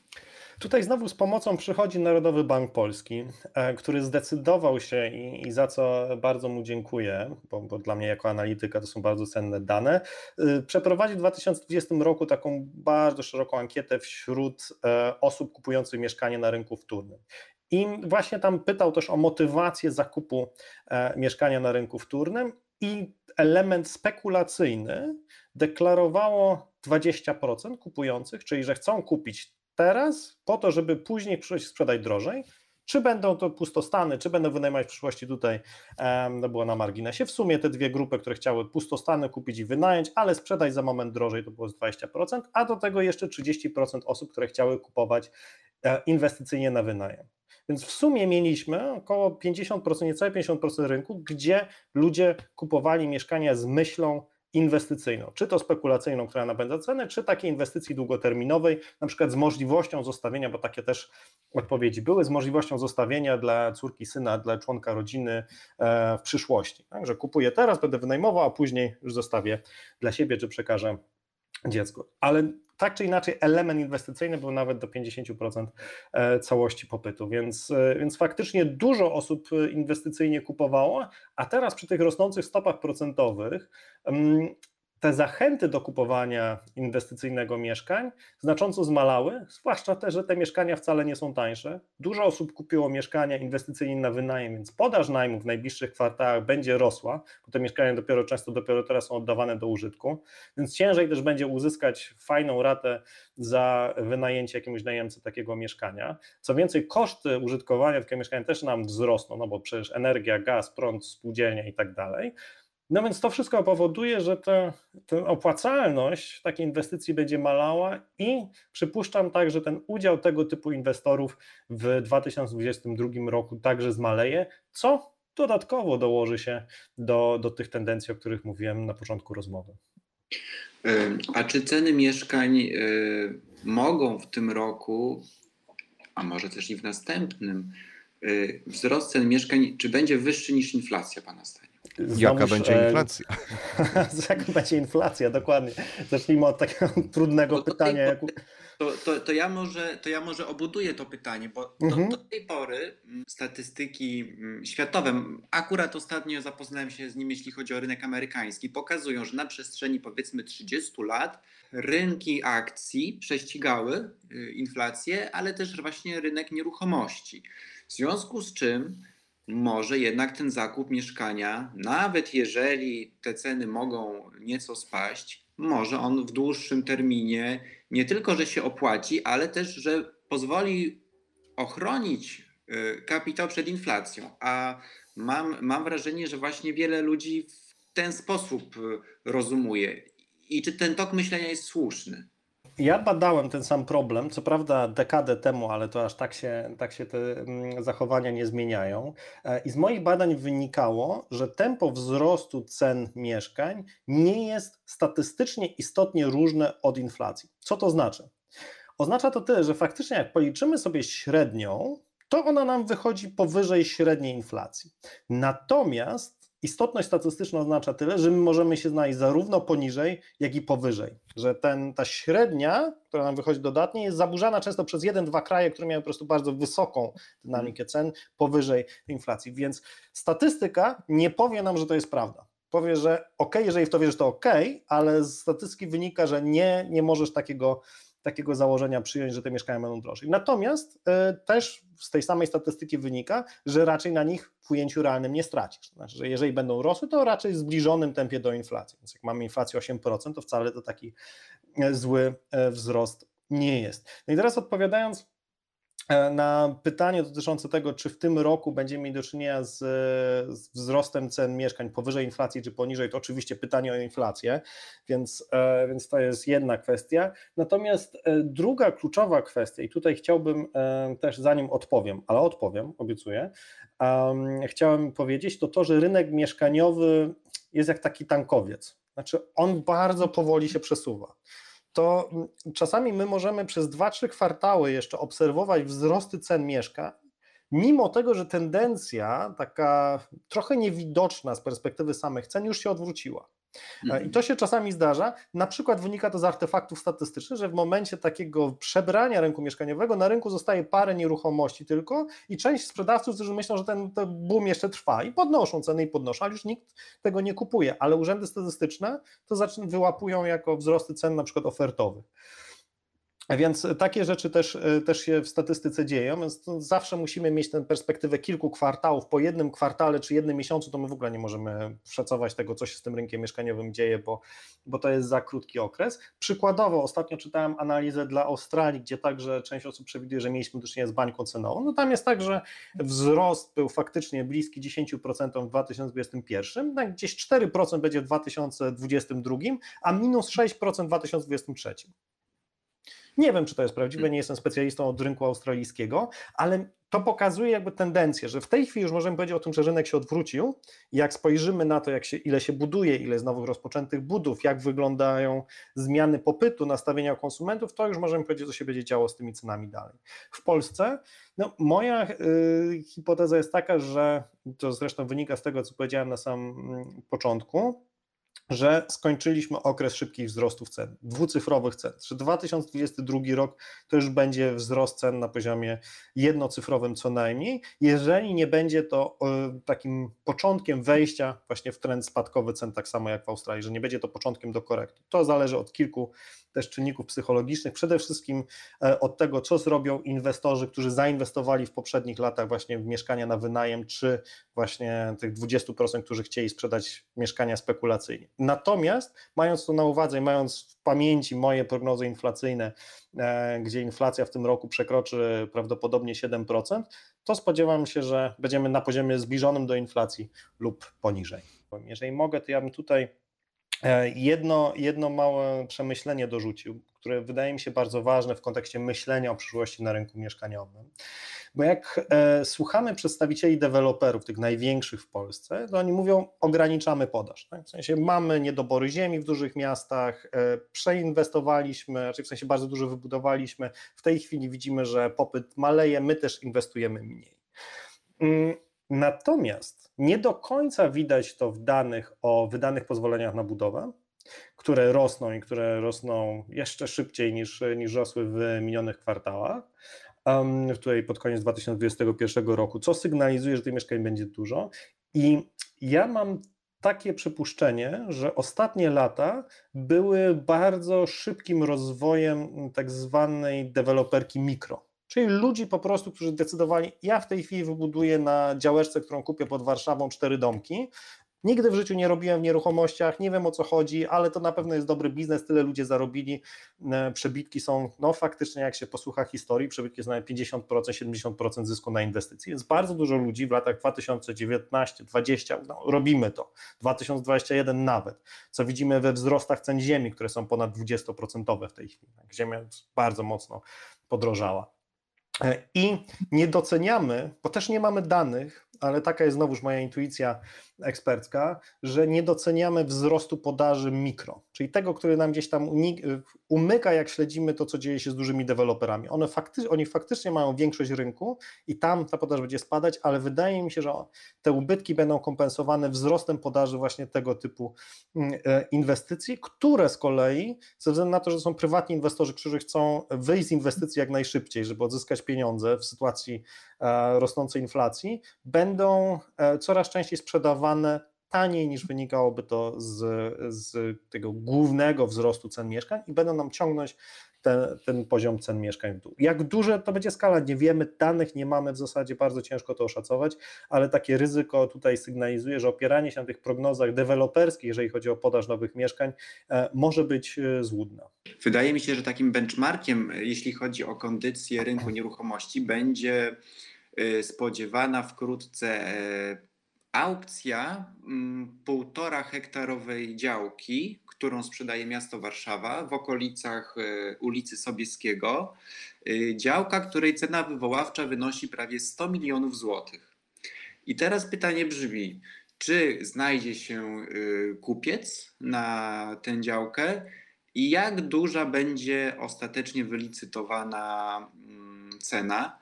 Tutaj znowu z pomocą przychodzi Narodowy Bank Polski, e, który zdecydował się i, i za co bardzo mu dziękuję, bo, bo, dla mnie jako analityka to są bardzo cenne dane, e, przeprowadził w 2020 roku taką bardzo szeroką ankietę wśród e, osób kupujących mieszkanie na rynku wtórnym. I właśnie tam pytał też o motywację zakupu mieszkania na rynku wtórnym i element spekulacyjny deklarowało 20% kupujących, czyli że chcą kupić teraz po to, żeby później sprzedać drożej. Czy będą to pustostany, czy będą wynajmować w przyszłości tutaj, to było na marginesie. W sumie te dwie grupy, które chciały pustostany kupić i wynająć, ale sprzedać za moment drożej, to było z 20%, a do tego jeszcze 30% osób, które chciały kupować e, inwestycyjnie na wynajem. Więc w sumie mieliśmy około 50%, niecałe 50% rynku, gdzie ludzie kupowali mieszkania z myślą, inwestycyjną, czy to spekulacyjną, która napędza cenę, czy takiej inwestycji długoterminowej, na przykład z możliwością zostawienia, bo takie też odpowiedzi były, z możliwością zostawienia dla córki, syna, dla członka rodziny e, w przyszłości. Także kupuję teraz, będę wynajmował, a później już zostawię dla siebie, czy przekażę dziecku. Ale tak czy inaczej element inwestycyjny był nawet do 50% e, całości popytu, więc, e, więc faktycznie dużo osób e, inwestycyjnie kupowało, a teraz przy tych rosnących stopach procentowych mm, te zachęty do kupowania inwestycyjnego mieszkań znacząco zmalały, zwłaszcza te, że te mieszkania wcale nie są tańsze. Dużo osób kupiło mieszkania inwestycyjne na wynajem, więc podaż najmu w najbliższych kwartałach będzie rosła, bo te mieszkania dopiero często dopiero teraz są oddawane do użytku, więc ciężej też będzie uzyskać fajną ratę za wynajęcie jakiemuś najemcy takiego mieszkania. Co więcej, koszty użytkowania takiego mieszkania też nam wzrosną, no bo przecież energia, gaz, prąd, spółdzielnia i tak dalej. No więc to wszystko powoduje, że ta, ta opłacalność takiej inwestycji będzie malała i przypuszczam tak, że ten udział tego typu inwestorów w 2022 roku także zmaleje, co dodatkowo dołoży się do, do tych tendencji, o których mówiłem na początku rozmowy. A czy ceny mieszkań y, mogą w tym roku, a może też i w następnym, y, wzrost cen mieszkań, czy będzie wyższy niż inflacja, Pana zdaniem? Jaka będzie e, inflacja? Jaka będzie inflacja, dokładnie. Zacznijmy od takiego trudnego pytania. Jak... To, to, to, ja może, to ja może obuduję to pytanie, bo do, mhm. do tej pory mm, statystyki mm, światowe, akurat ostatnio zapoznałem się z nim, jeśli chodzi o rynek amerykański, pokazują, że na przestrzeni powiedzmy 30 lat rynki akcji prześcigały y, inflację, ale też właśnie rynek nieruchomości. W związku z czym może jednak ten zakup mieszkania, nawet jeżeli te ceny mogą nieco spaść, może on w dłuższym terminie nie tylko, że się opłaci, ale też, że pozwoli ochronić y, kapitał przed inflacją. A mam, mam wrażenie, że właśnie wiele ludzi w ten sposób y, rozumuje. I czy ten tok myślenia jest słuszny? Ja badałem ten sam problem, co prawda dekadę temu, ale to aż tak się, tak się te mm, zachowania nie zmieniają. E, I z moich badań wynikało, że tempo wzrostu cen mieszkań nie jest statystycznie istotnie różne od inflacji. Co to znaczy? Oznacza to tyle, że faktycznie jak policzymy sobie średnią, to ona nam wychodzi powyżej średniej inflacji. Natomiast istotność statystyczna oznacza tyle, że my możemy się znaleźć zarówno poniżej, jak i powyżej. Że ten, ta średnia, która nam wychodzi dodatnie, jest zaburzana często przez jeden, dwa kraje, które miały po prostu bardzo wysoką dynamikę cen powyżej inflacji. Więc statystyka nie powie nam, że to jest prawda. Powie, że ok, jeżeli w to wierzysz, to ok, ale z statystyki wynika, że nie, nie możesz takiego takiego założenia przyjąć, że te mieszkania będą drożej. Natomiast e, też z tej samej statystyki wynika, że raczej na nich w ujęciu realnym nie stracisz. Znaczy, że jeżeli będą rosły, to raczej w zbliżonym tempie do inflacji. Więc jak mamy inflację 8%, to wcale to taki e, zły e, wzrost nie jest. No i teraz odpowiadając na pytanie dotyczące tego, czy w tym roku będziemy mieli do czynienia z, z, wzrostem cen mieszkań powyżej inflacji, czy poniżej, to oczywiście pytanie o inflację, więc, e, więc to jest jedna kwestia. Natomiast e, druga kluczowa kwestia, i tutaj chciałbym też, zanim odpowiem, ale odpowiem, obiecuję, um, chciałem powiedzieć, to to, że rynek mieszkaniowy jest jak taki tankowiec. Znaczy, on bardzo powoli się przesuwa to czasami my możemy przez 2-3 kwartały jeszcze obserwować wzrosty cen mieszkań, mimo tego, że tendencja taka trochę niewidoczna z perspektywy samych cen już się odwróciła. E, I to się czasami zdarza. Na przykład wynika to z artefaktów statystycznych, że w momencie takiego przebrania rynku mieszkaniowego na rynku zostaje parę nieruchomości tylko i część sprzedawców, którzy myślą, że ten, ten boom jeszcze trwa i podnoszą ceny i podnoszą, ale już nikt tego nie kupuje. Ale urzędy statystyczne to wyłapują jako wzrosty cen na przykład ofertowych. Więc takie rzeczy też, też się w statystyce dzieją, więc zawsze musimy mieć tę perspektywę kilku kwartałów. Po jednym kwartale czy jednym miesiącu to my w ogóle nie możemy szacować tego, co się z tym rynkiem mieszkaniowym dzieje, bo, bo to jest za krótki okres. Przykładowo, ostatnio czytałem analizę dla Australii, gdzie także część osób przewiduje, że mieliśmy do czynienia z bańką cenową. No tam jest tak, że wzrost był faktycznie bliski 10% w 2021, tak gdzieś 4% będzie w 2022, a minus 6% w 2023. Nie wiem, czy to jest prawdziwe, hmm. nie jestem specjalistą od rynku australijskiego, ale to pokazuje jakby tendencję, że w tej chwili już możemy powiedzieć o tym, że rynek się odwrócił. Jak spojrzymy na to, jak się, ile się buduje, ile jest nowych rozpoczętych budów, jak wyglądają zmiany popytu, nastawienia konsumentów, to już możemy powiedzieć, co się będzie działo z tymi cenami dalej. W Polsce no, moja y, hipoteza jest taka, że to zresztą wynika z tego, co powiedziałem na samym mm, początku, że skończyliśmy okres szybkich wzrostów cen, dwucyfrowych cen, że 2022 rok to już będzie wzrost cen na poziomie jednocyfrowym co najmniej, jeżeli nie będzie to e, takim początkiem wejścia właśnie w trend spadkowy cen, tak samo jak w Australii, że nie będzie to początkiem do korekty. To zależy od kilku też czynników psychologicznych, przede wszystkim e, od tego, co zrobią inwestorzy, którzy zainwestowali w poprzednich latach właśnie w mieszkania na wynajem, czy właśnie tych 20%, którzy chcieli sprzedać mieszkania spekulacyjnie. Natomiast mając to na uwadze i mając w pamięci moje prognozy inflacyjne, e, gdzie inflacja w tym roku przekroczy prawdopodobnie 7%, to spodziewam się, że będziemy na poziomie zbliżonym do inflacji lub poniżej. Jeżeli mogę, to ja bym tutaj jedno, jedno małe przemyślenie dorzucił, które wydaje mi się bardzo ważne w kontekście myślenia o przyszłości na rynku mieszkaniowym. Bo jak e, słuchamy przedstawicieli deweloperów, tych największych w Polsce, to oni mówią, ograniczamy podaż. Tak? W sensie mamy niedobory ziemi w dużych miastach, e, przeinwestowaliśmy, raczej w sensie bardzo dużo wybudowaliśmy. W tej chwili widzimy, że popyt maleje, my też inwestujemy mniej. Mm, Natomiast nie do końca widać to w danych o wydanych pozwoleniach na budowę, które rosną i które rosną jeszcze szybciej niż, niż rosły w minionych kwartałach, um, tutaj pod koniec 2021 roku, co sygnalizuje, że tych mieszkań będzie dużo. I ja mam takie przypuszczenie, że ostatnie lata były bardzo szybkim rozwojem tak zwanej deweloperki mikro. Czyli ludzi po prostu, którzy decydowali, ja w tej chwili wybuduję na działeczce, którą kupię pod Warszawą, cztery domki. Nigdy w życiu nie robiłem w nieruchomościach, nie wiem o co chodzi, ale to na pewno jest dobry biznes, tyle ludzie zarobili. E, przebitki są, no faktycznie, jak się posłucha historii, przebitki są na 50%, 70% zysku na inwestycji. Więc bardzo dużo ludzi w latach 2019, 2020 no, robimy to, 2021 nawet, co widzimy we wzrostach cen ziemi, które są ponad 20% w tej chwili. Ziemia bardzo mocno podrożała. E, I nie doceniamy, bo też nie mamy danych, ale taka jest znowuż moja intuicja ekspercka, że nie doceniamy wzrostu podaży mikro, czyli tego, który nam gdzieś tam umyka, jak śledzimy to, co dzieje się z dużymi deweloperami. One fakty, oni faktycznie mają większość rynku i tam ta podaż będzie spadać, ale wydaje mi się, że te ubytki będą kompensowane wzrostem podaży właśnie tego typu mm, e, inwestycji, które z kolei, ze względu na to, że są prywatni inwestorzy, którzy chcą wyjść z inwestycji jak najszybciej, żeby odzyskać pieniądze w sytuacji e, rosnącej inflacji, będą e, coraz częściej sprzedawane taniej niż wynikałoby to z, z tego głównego wzrostu cen mieszkań i będą nam ciągnąć ten, ten poziom cen mieszkań w dół. Jak duże to będzie skala, nie wiemy, danych nie mamy, w zasadzie bardzo ciężko to oszacować, ale takie ryzyko tutaj sygnalizuje, że opieranie się na tych prognozach deweloperskich, jeżeli chodzi o podaż nowych mieszkań, e, może być e, złudne. Wydaje mi się, że takim benchmarkiem, jeśli chodzi o kondycję rynku nieruchomości, będzie e, spodziewana wkrótce aukcja mm, półtora hektarowej działki, którą sprzedaje miasto Warszawa w okolicach e, ulicy Sobieskiego. E, działka, której cena wywoławcza wynosi prawie 100 milionów złotych. I teraz pytanie brzmi, czy znajdzie się e, kupiec na tę działkę i jak duża będzie ostatecznie wylicytowana mm, cena?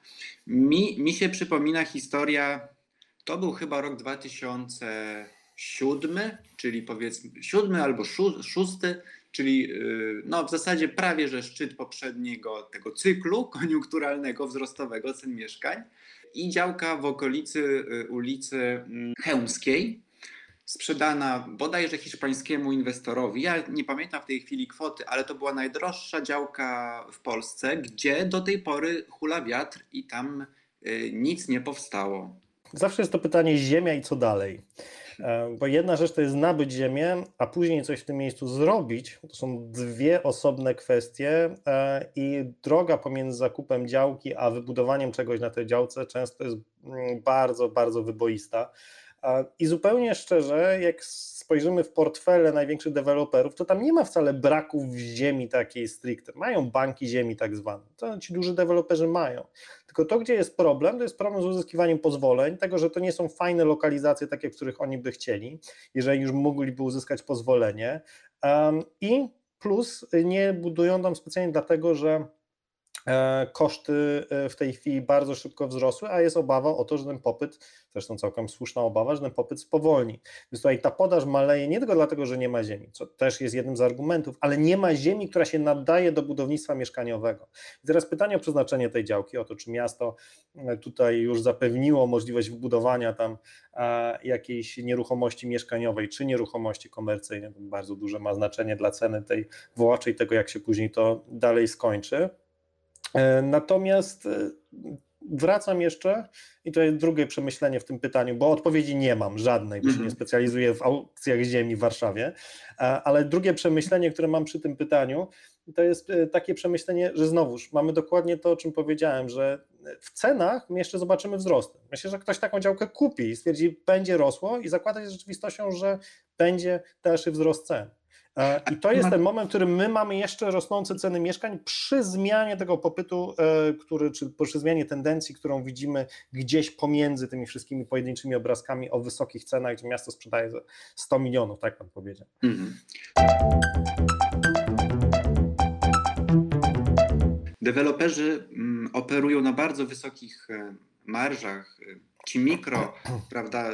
Mi, mi się przypomina historia to był chyba rok 2007, czyli powiedzmy siódmy albo szósty, czyli y, no w zasadzie prawie że szczyt poprzedniego tego cyklu koniunkturalnego, wzrostowego cen mieszkań i działka w okolicy y, ulicy mm, Chełmskiej. sprzedana bodajże hiszpańskiemu inwestorowi. Ja nie pamiętam w tej chwili kwoty, ale to była najdroższa działka w Polsce, gdzie do tej pory hula wiatr i tam y, nic nie powstało. Zawsze jest to pytanie ziemia i co dalej. E, bo jedna rzecz to jest nabyć ziemię, a później coś w tym miejscu zrobić. To są dwie osobne kwestie e, i droga pomiędzy zakupem działki a wybudowaniem czegoś na tej działce często jest mm, bardzo, bardzo wyboista. I zupełnie szczerze, jak spojrzymy w portfele największych deweloperów, to tam nie ma wcale braków ziemi takiej stricte. Mają banki ziemi tak zwane. To ci duży deweloperzy mają. Tylko to, gdzie jest problem, to jest problem z uzyskiwaniem pozwoleń, tego, że to nie są fajne lokalizacje, takie, w których oni by chcieli, jeżeli już mogliby uzyskać pozwolenie. Um, I plus nie budują tam specjalnie dlatego, że koszty e, w tej chwili bardzo szybko wzrosły, a jest obawa o to, że ten popyt, zresztą całkiem słuszna obawa, że ten popyt spowolni. Więc tutaj ta podaż maleje nie tylko dlatego, że nie ma ziemi, co też jest jednym z argumentów, ale nie ma ziemi, która się nadaje do budownictwa mieszkaniowego. I teraz pytanie o przeznaczenie tej działki, o to, czy miasto e, tutaj już zapewniło możliwość wybudowania tam jakiejś nieruchomości mieszkaniowej, czy nieruchomości komercyjnej, to bardzo duże ma znaczenie dla ceny tej wołaczej, tego jak się później to dalej skończy. E, natomiast e, wracam jeszcze i to jest drugie przemyślenie w tym pytaniu, bo odpowiedzi nie mam żadnej, bo się nie mhm. specjalizuję w aukcjach ziemi w Warszawie, e, ale drugie przemyślenie, które mam przy tym pytaniu, to jest takie przemyślenie, że znowuż mamy dokładnie to, o czym powiedziałem, że w cenach my jeszcze zobaczymy wzrosty. Myślę, że ktoś taką działkę kupi i stwierdzi, będzie rosło i zakłada się z rzeczywistością, że będzie dalszy wzrost cen. E, I to jest ten moment, w którym my mamy jeszcze rosnące ceny mieszkań przy zmianie tego popytu, e, który, czy przy zmianie tendencji, którą widzimy gdzieś pomiędzy tymi wszystkimi pojedynczymi obrazkami o wysokich cenach, gdzie miasto sprzedaje za 100 milionów, tak pan powiedział. Mhm. Deweloperzy mm, operują na bardzo wysokich e, marżach. Ci mikro, prawda,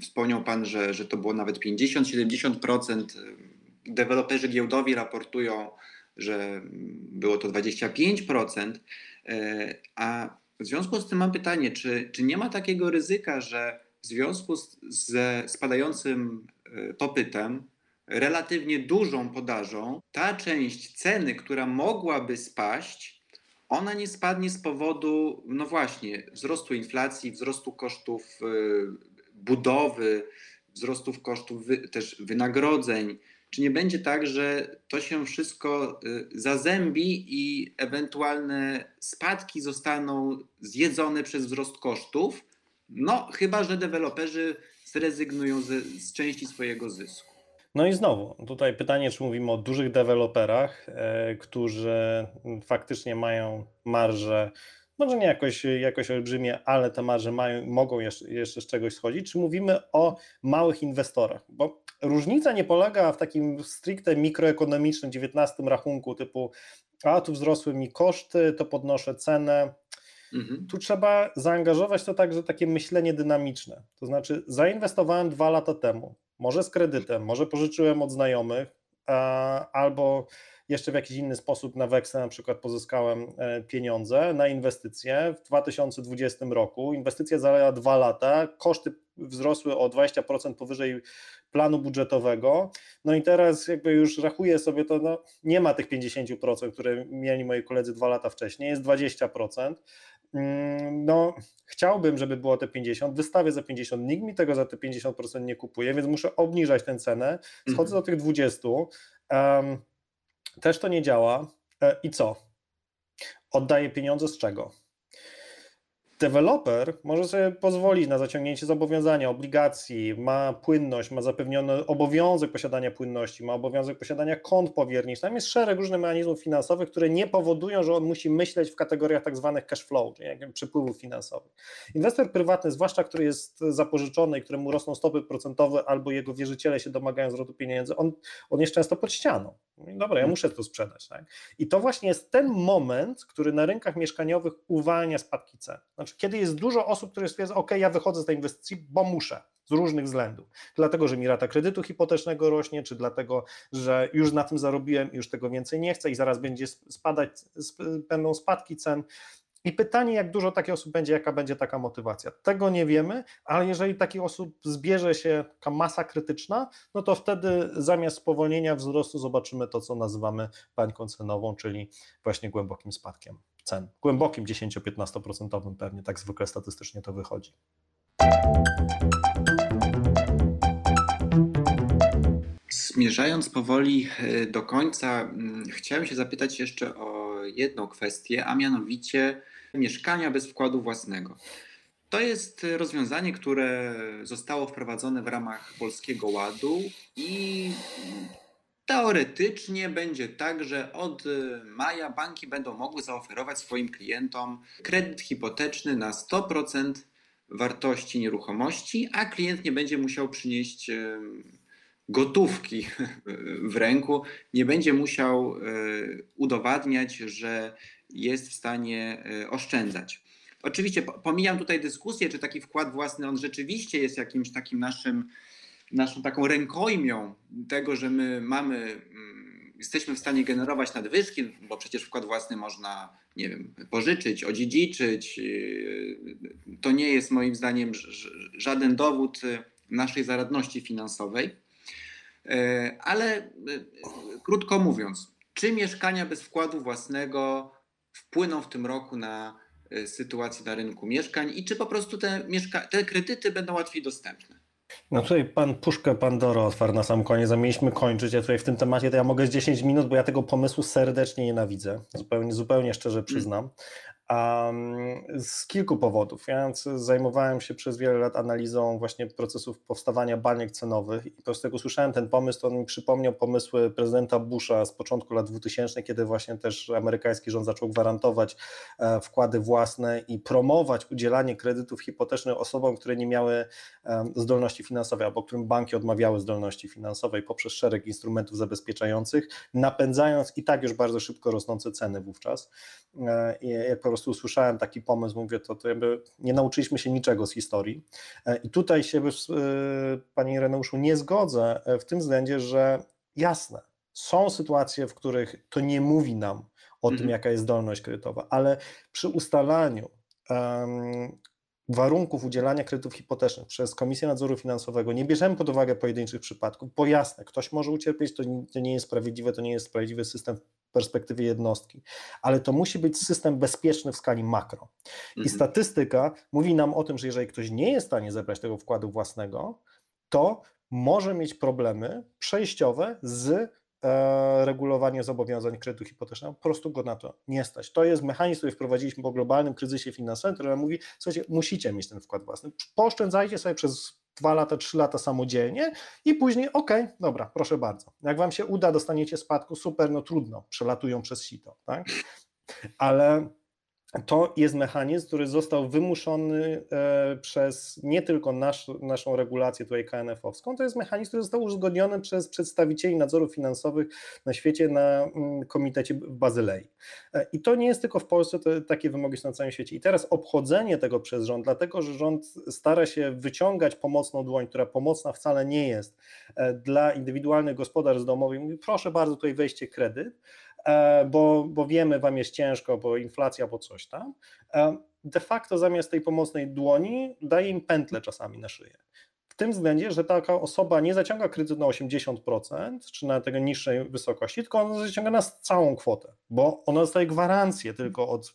wspomniał Pan, że, że to było nawet 50-70% deweloperzy giełdowi raportują, że było to 25%, e, a w związku z tym mam pytanie, czy, czy nie ma takiego ryzyka, że w związku z, ze spadającym e, popytem, relatywnie dużą podażą, ta część ceny, która mogłaby spaść, ona nie spadnie z powodu, no właśnie, wzrostu inflacji, wzrostu kosztów e, budowy, wzrostów kosztów też wynagrodzeń, czy nie będzie tak, że to się wszystko y, zazębi i ewentualne spadki zostaną zjedzone przez wzrost kosztów? No, chyba że deweloperzy zrezygnują z, z części swojego zysku. No i znowu, tutaj pytanie, czy mówimy o dużych deweloperach, e, którzy faktycznie mają marże może nie jakoś, jakoś olbrzymie, ale te marże mają, mogą jeszcze, jeszcze z czegoś schodzić, czy mówimy o małych inwestorach? Bo różnica nie polega w takim stricte mikroekonomicznym 19 rachunku typu a tu wzrosły mi koszty, to podnoszę cenę. Mhm. Tu trzeba zaangażować to także takie myślenie dynamiczne. To znaczy, zainwestowałem dwa lata temu, może z kredytem, może pożyczyłem od znajomych, albo jeszcze w jakiś inny sposób na weksle na przykład pozyskałem e, pieniądze na inwestycje w 2020 roku. Inwestycja zajęła dwa lata, koszty wzrosły o 20% powyżej planu budżetowego. No i teraz jakby już rachuję sobie to, no, nie ma tych 50%, które mieli moi koledzy dwa lata wcześniej, jest 20%. Mm, no, chciałbym, żeby było te 50, wystawię za 50, nikt mi tego za te 50% nie kupuje, więc muszę obniżać tę cenę, schodzę do tych 20. Um, też to nie działa. E, I co? Oddaję pieniądze z czego? Deweloper może sobie pozwolić na zaciągnięcie zobowiązania, obligacji, ma płynność, ma zapewniony obowiązek posiadania płynności, ma obowiązek posiadania kont powierniczych. Tam jest szereg różnych mechanizmów finansowych, które nie powodują, że on musi myśleć w kategoriach tak zwanych cash flow, czyli przepływów finansowych. Inwestor prywatny, zwłaszcza który jest zapożyczony i któremu rosną stopy procentowe albo jego wierzyciele się domagają zwrotu pieniędzy, on, on jest często pod ścianą. Dobra, ja muszę to sprzedać. Tak? I to właśnie jest ten moment, który na rynkach mieszkaniowych uwalnia spadki cen. Znaczy, kiedy jest dużo osób, które stwierdzają, OK, ja wychodzę z tej inwestycji, bo muszę, z różnych względów. Dlatego, że mi rata kredytu hipotecznego rośnie, czy dlatego, że już na tym zarobiłem już tego więcej nie chcę i zaraz będzie spadać, będą spadki cen. I pytanie, jak dużo takich osób będzie, jaka będzie taka motywacja. Tego nie wiemy, ale jeżeli takich osób zbierze się taka masa krytyczna, no to wtedy zamiast spowolnienia wzrostu zobaczymy to, co nazywamy bańką cenową, czyli właśnie głębokim spadkiem cen. Głębokim 10-15% pewnie, tak zwykle statystycznie to wychodzi. Zmierzając powoli e, do końca, mm, chciałem się zapytać jeszcze o jedną kwestię, a mianowicie mieszkania bez wkładu własnego. To jest rozwiązanie, które zostało wprowadzone w ramach Polskiego Ładu i teoretycznie będzie tak, że od maja banki będą mogły zaoferować swoim klientom kredyt hipoteczny na 100% wartości nieruchomości, a klient nie będzie musiał przynieść gotówki w ręku, nie będzie musiał e, udowadniać, że jest w stanie oszczędzać. Oczywiście pomijam tutaj dyskusję, czy taki wkład własny on rzeczywiście jest jakimś takim naszym, naszą taką rękojmią tego, że my mamy, mm, jesteśmy w stanie generować nadwyżki, bo przecież wkład własny można, nie wiem, pożyczyć, odziedziczyć. To nie jest moim zdaniem żaden dowód naszej zaradności finansowej. E, ale e, krótko mówiąc, czy mieszkania bez wkładu własnego wpłyną w tym roku na e, sytuację na rynku mieszkań i czy po prostu te, te kredyty będą łatwiej dostępne? No tutaj pan puszkę Pandoro otwarł na sam koniec, a mieliśmy kończyć. Ja tutaj w tym temacie to ja mogę z 10 minut, bo ja tego pomysłu serdecznie nienawidzę. Zupełnie, zupełnie szczerze przyznam. Z kilku powodów. Ja zajmowałem się przez wiele lat analizą właśnie procesów powstawania baniek cenowych i po prostu jak usłyszałem ten pomysł, to on mi przypomniał pomysły prezydenta Busha z początku lat 2000, kiedy właśnie też amerykański rząd zaczął gwarantować e, wkłady własne i promować udzielanie kredytów hipotecznych osobom, które nie miały e, zdolności finansowej albo którym banki odmawiały zdolności finansowej poprzez szereg instrumentów zabezpieczających, napędzając i tak już bardzo szybko rosnące ceny wówczas. E, jak po prostu usłyszałem taki pomysł, mówię, to, to jakby nie nauczyliśmy się niczego z historii. E, I tutaj się, e, Panie Reneuszu, nie zgodzę w tym względzie, że jasne, są sytuacje, w których to nie mówi nam o mhm. tym, jaka jest zdolność kredytowa, ale przy ustalaniu um, warunków udzielania kredytów hipotecznych przez Komisję Nadzoru Finansowego nie bierzemy pod uwagę pojedynczych przypadków, bo jasne, ktoś może ucierpieć, to nie, jest sprawiedliwe, to nie jest sprawiedliwy system w perspektywie jednostki, ale to musi być system bezpieczny w skali makro. I mhm. statystyka mówi nam o tym, że jeżeli ktoś nie jest w stanie zebrać tego wkładu własnego, to może mieć problemy przejściowe z regulowanie zobowiązań kredytu hipotecznego, po prostu go na to nie stać. To jest mechanizm, który wprowadziliśmy po globalnym kryzysie finansowym, który mówi, słuchajcie, musicie mieć ten wkład własny, pooszczędzajcie sobie przez dwa lata, trzy lata samodzielnie i później, ok, dobra, proszę bardzo. Jak wam się uda, dostaniecie spadku, super, no trudno, przelatują przez sito, tak? Ale to jest mechanizm, który został wymuszony e, przez nie tylko nasz, naszą regulację tutaj KNF-owską, to jest mechanizm, który został uzgodniony przez przedstawicieli nadzorów finansowych na świecie na mm, komitecie w Bazylei. E, I to nie jest tylko w Polsce, to takie wymogi są na całym świecie. I teraz obchodzenie tego przez rząd, dlatego że rząd stara się wyciągać pomocną dłoń, która pomocna wcale nie jest e, dla indywidualnych gospodarstw domowych, mówi proszę bardzo, tutaj wejście kredyt, bo, bo wiemy, wam jest ciężko, bo inflacja, bo coś tam. E, de facto zamiast tej pomocnej dłoni daje im pętlę czasami na szyję tym względzie, że taka osoba nie zaciąga kredytu na 80% czy na tego niższej wysokości, tylko ona zaciąga na całą kwotę, bo ona dostaje gwarancję tylko od y,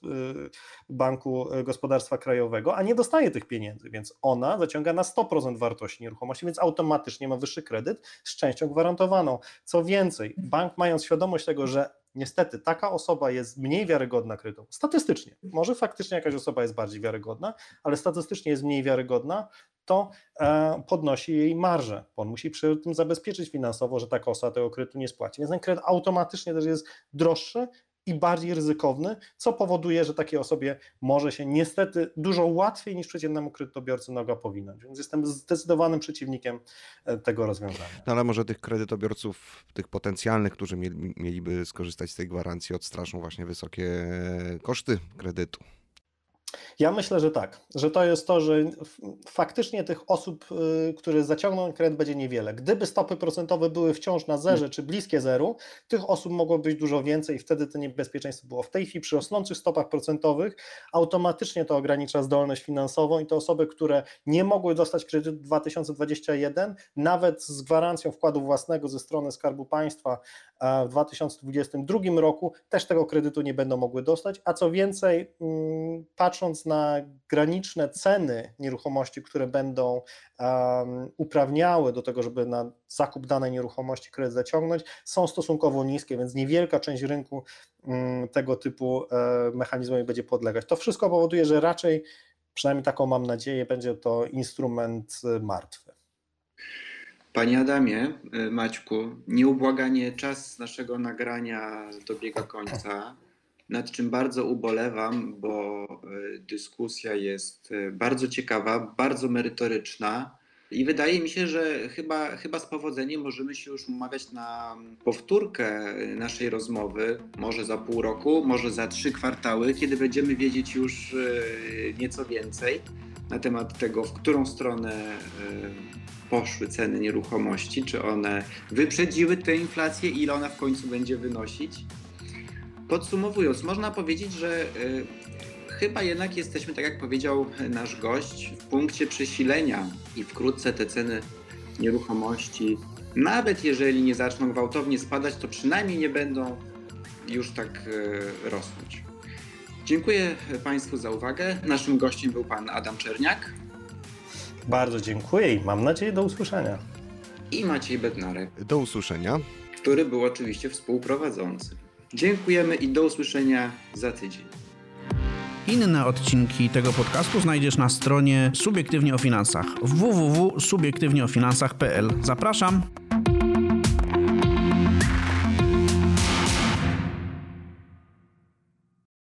Banku Gospodarstwa Krajowego, a nie dostaje tych pieniędzy, więc ona zaciąga na 100% wartości nieruchomości, więc automatycznie ma wyższy kredyt z częścią gwarantowaną. Co więcej, bank mając świadomość tego, że niestety taka osoba jest mniej wiarygodna kredytowo. Statystycznie. Może faktycznie jakaś osoba jest bardziej wiarygodna, ale statystycznie jest mniej wiarygodna, to e, podnosi jej marżę. On musi przy tym zabezpieczyć finansowo, że taka osoba tego kredytu nie spłaci. Więc ten kredyt automatycznie też jest droższy i bardziej ryzykowny, co powoduje, że takiej osobie może się niestety dużo łatwiej niż przeciętnemu kredytobiorcy noga powinąć. Więc jestem zdecydowanym przeciwnikiem e, tego rozwiązania. No ale może tych kredytobiorców, tych potencjalnych, którzy mieli, mieliby skorzystać z tej gwarancji, odstraszą właśnie wysokie koszty kredytu. Ja myślę, że tak, że to jest to, że faktycznie tych osób, y, które zaciągną kredyt będzie niewiele. Gdyby stopy procentowe były wciąż na zerze czy bliskie zeru, tych osób mogło być dużo więcej i wtedy to niebezpieczeństwo było. W tej chwili przy rosnących stopach procentowych automatycznie to ogranicza zdolność finansową i te osoby, które nie mogły dostać kredytu 2021, nawet z gwarancją wkładu własnego ze strony Skarbu Państwa w 2022 roku, też tego kredytu nie będą mogły dostać, a co więcej, mm, patrząc na graniczne ceny nieruchomości, które będą um, uprawniały do tego, żeby na zakup danej nieruchomości kredyt zaciągnąć, są stosunkowo niskie, więc niewielka część rynku um, tego typu um, mechanizmowi będzie podlegać. To wszystko powoduje, że raczej, przynajmniej taką mam nadzieję, będzie to instrument e, martwy. Panie Adamie, e, Maćku, nieubłaganie czas naszego nagrania dobiega końca nad czym bardzo ubolewam, bo e, dyskusja jest e, bardzo ciekawa, bardzo merytoryczna. I wydaje mi się, że chyba, chyba z powodzeniem możemy się już umawiać na powtórkę naszej rozmowy, może za pół roku, może za trzy kwartały, kiedy będziemy wiedzieć już e, nieco więcej na temat tego, w którą stronę poszły ceny nieruchomości, czy one wyprzedziły tę inflację, ile ona w końcu będzie wynosić. Podsumowując, można powiedzieć, że y, chyba jednak jesteśmy, tak jak powiedział nasz gość, w punkcie przesilenia i wkrótce te ceny nieruchomości, nawet jeżeli nie zaczną gwałtownie spadać, to przynajmniej nie będą już tak y, rosnąć. Dziękuję Państwu za uwagę. Naszym gościem był Pan Adam Czerniak. Bardzo dziękuję i mam nadzieję do usłyszenia. I Maciej Bednarek. Do usłyszenia. Który był oczywiście współprowadzącym. Dziękujemy i do usłyszenia za tydzień. Inne odcinki tego podcastu znajdziesz na stronie Subiektywnie o Finansach www.subiektywnieofinansach.pl. Zapraszam!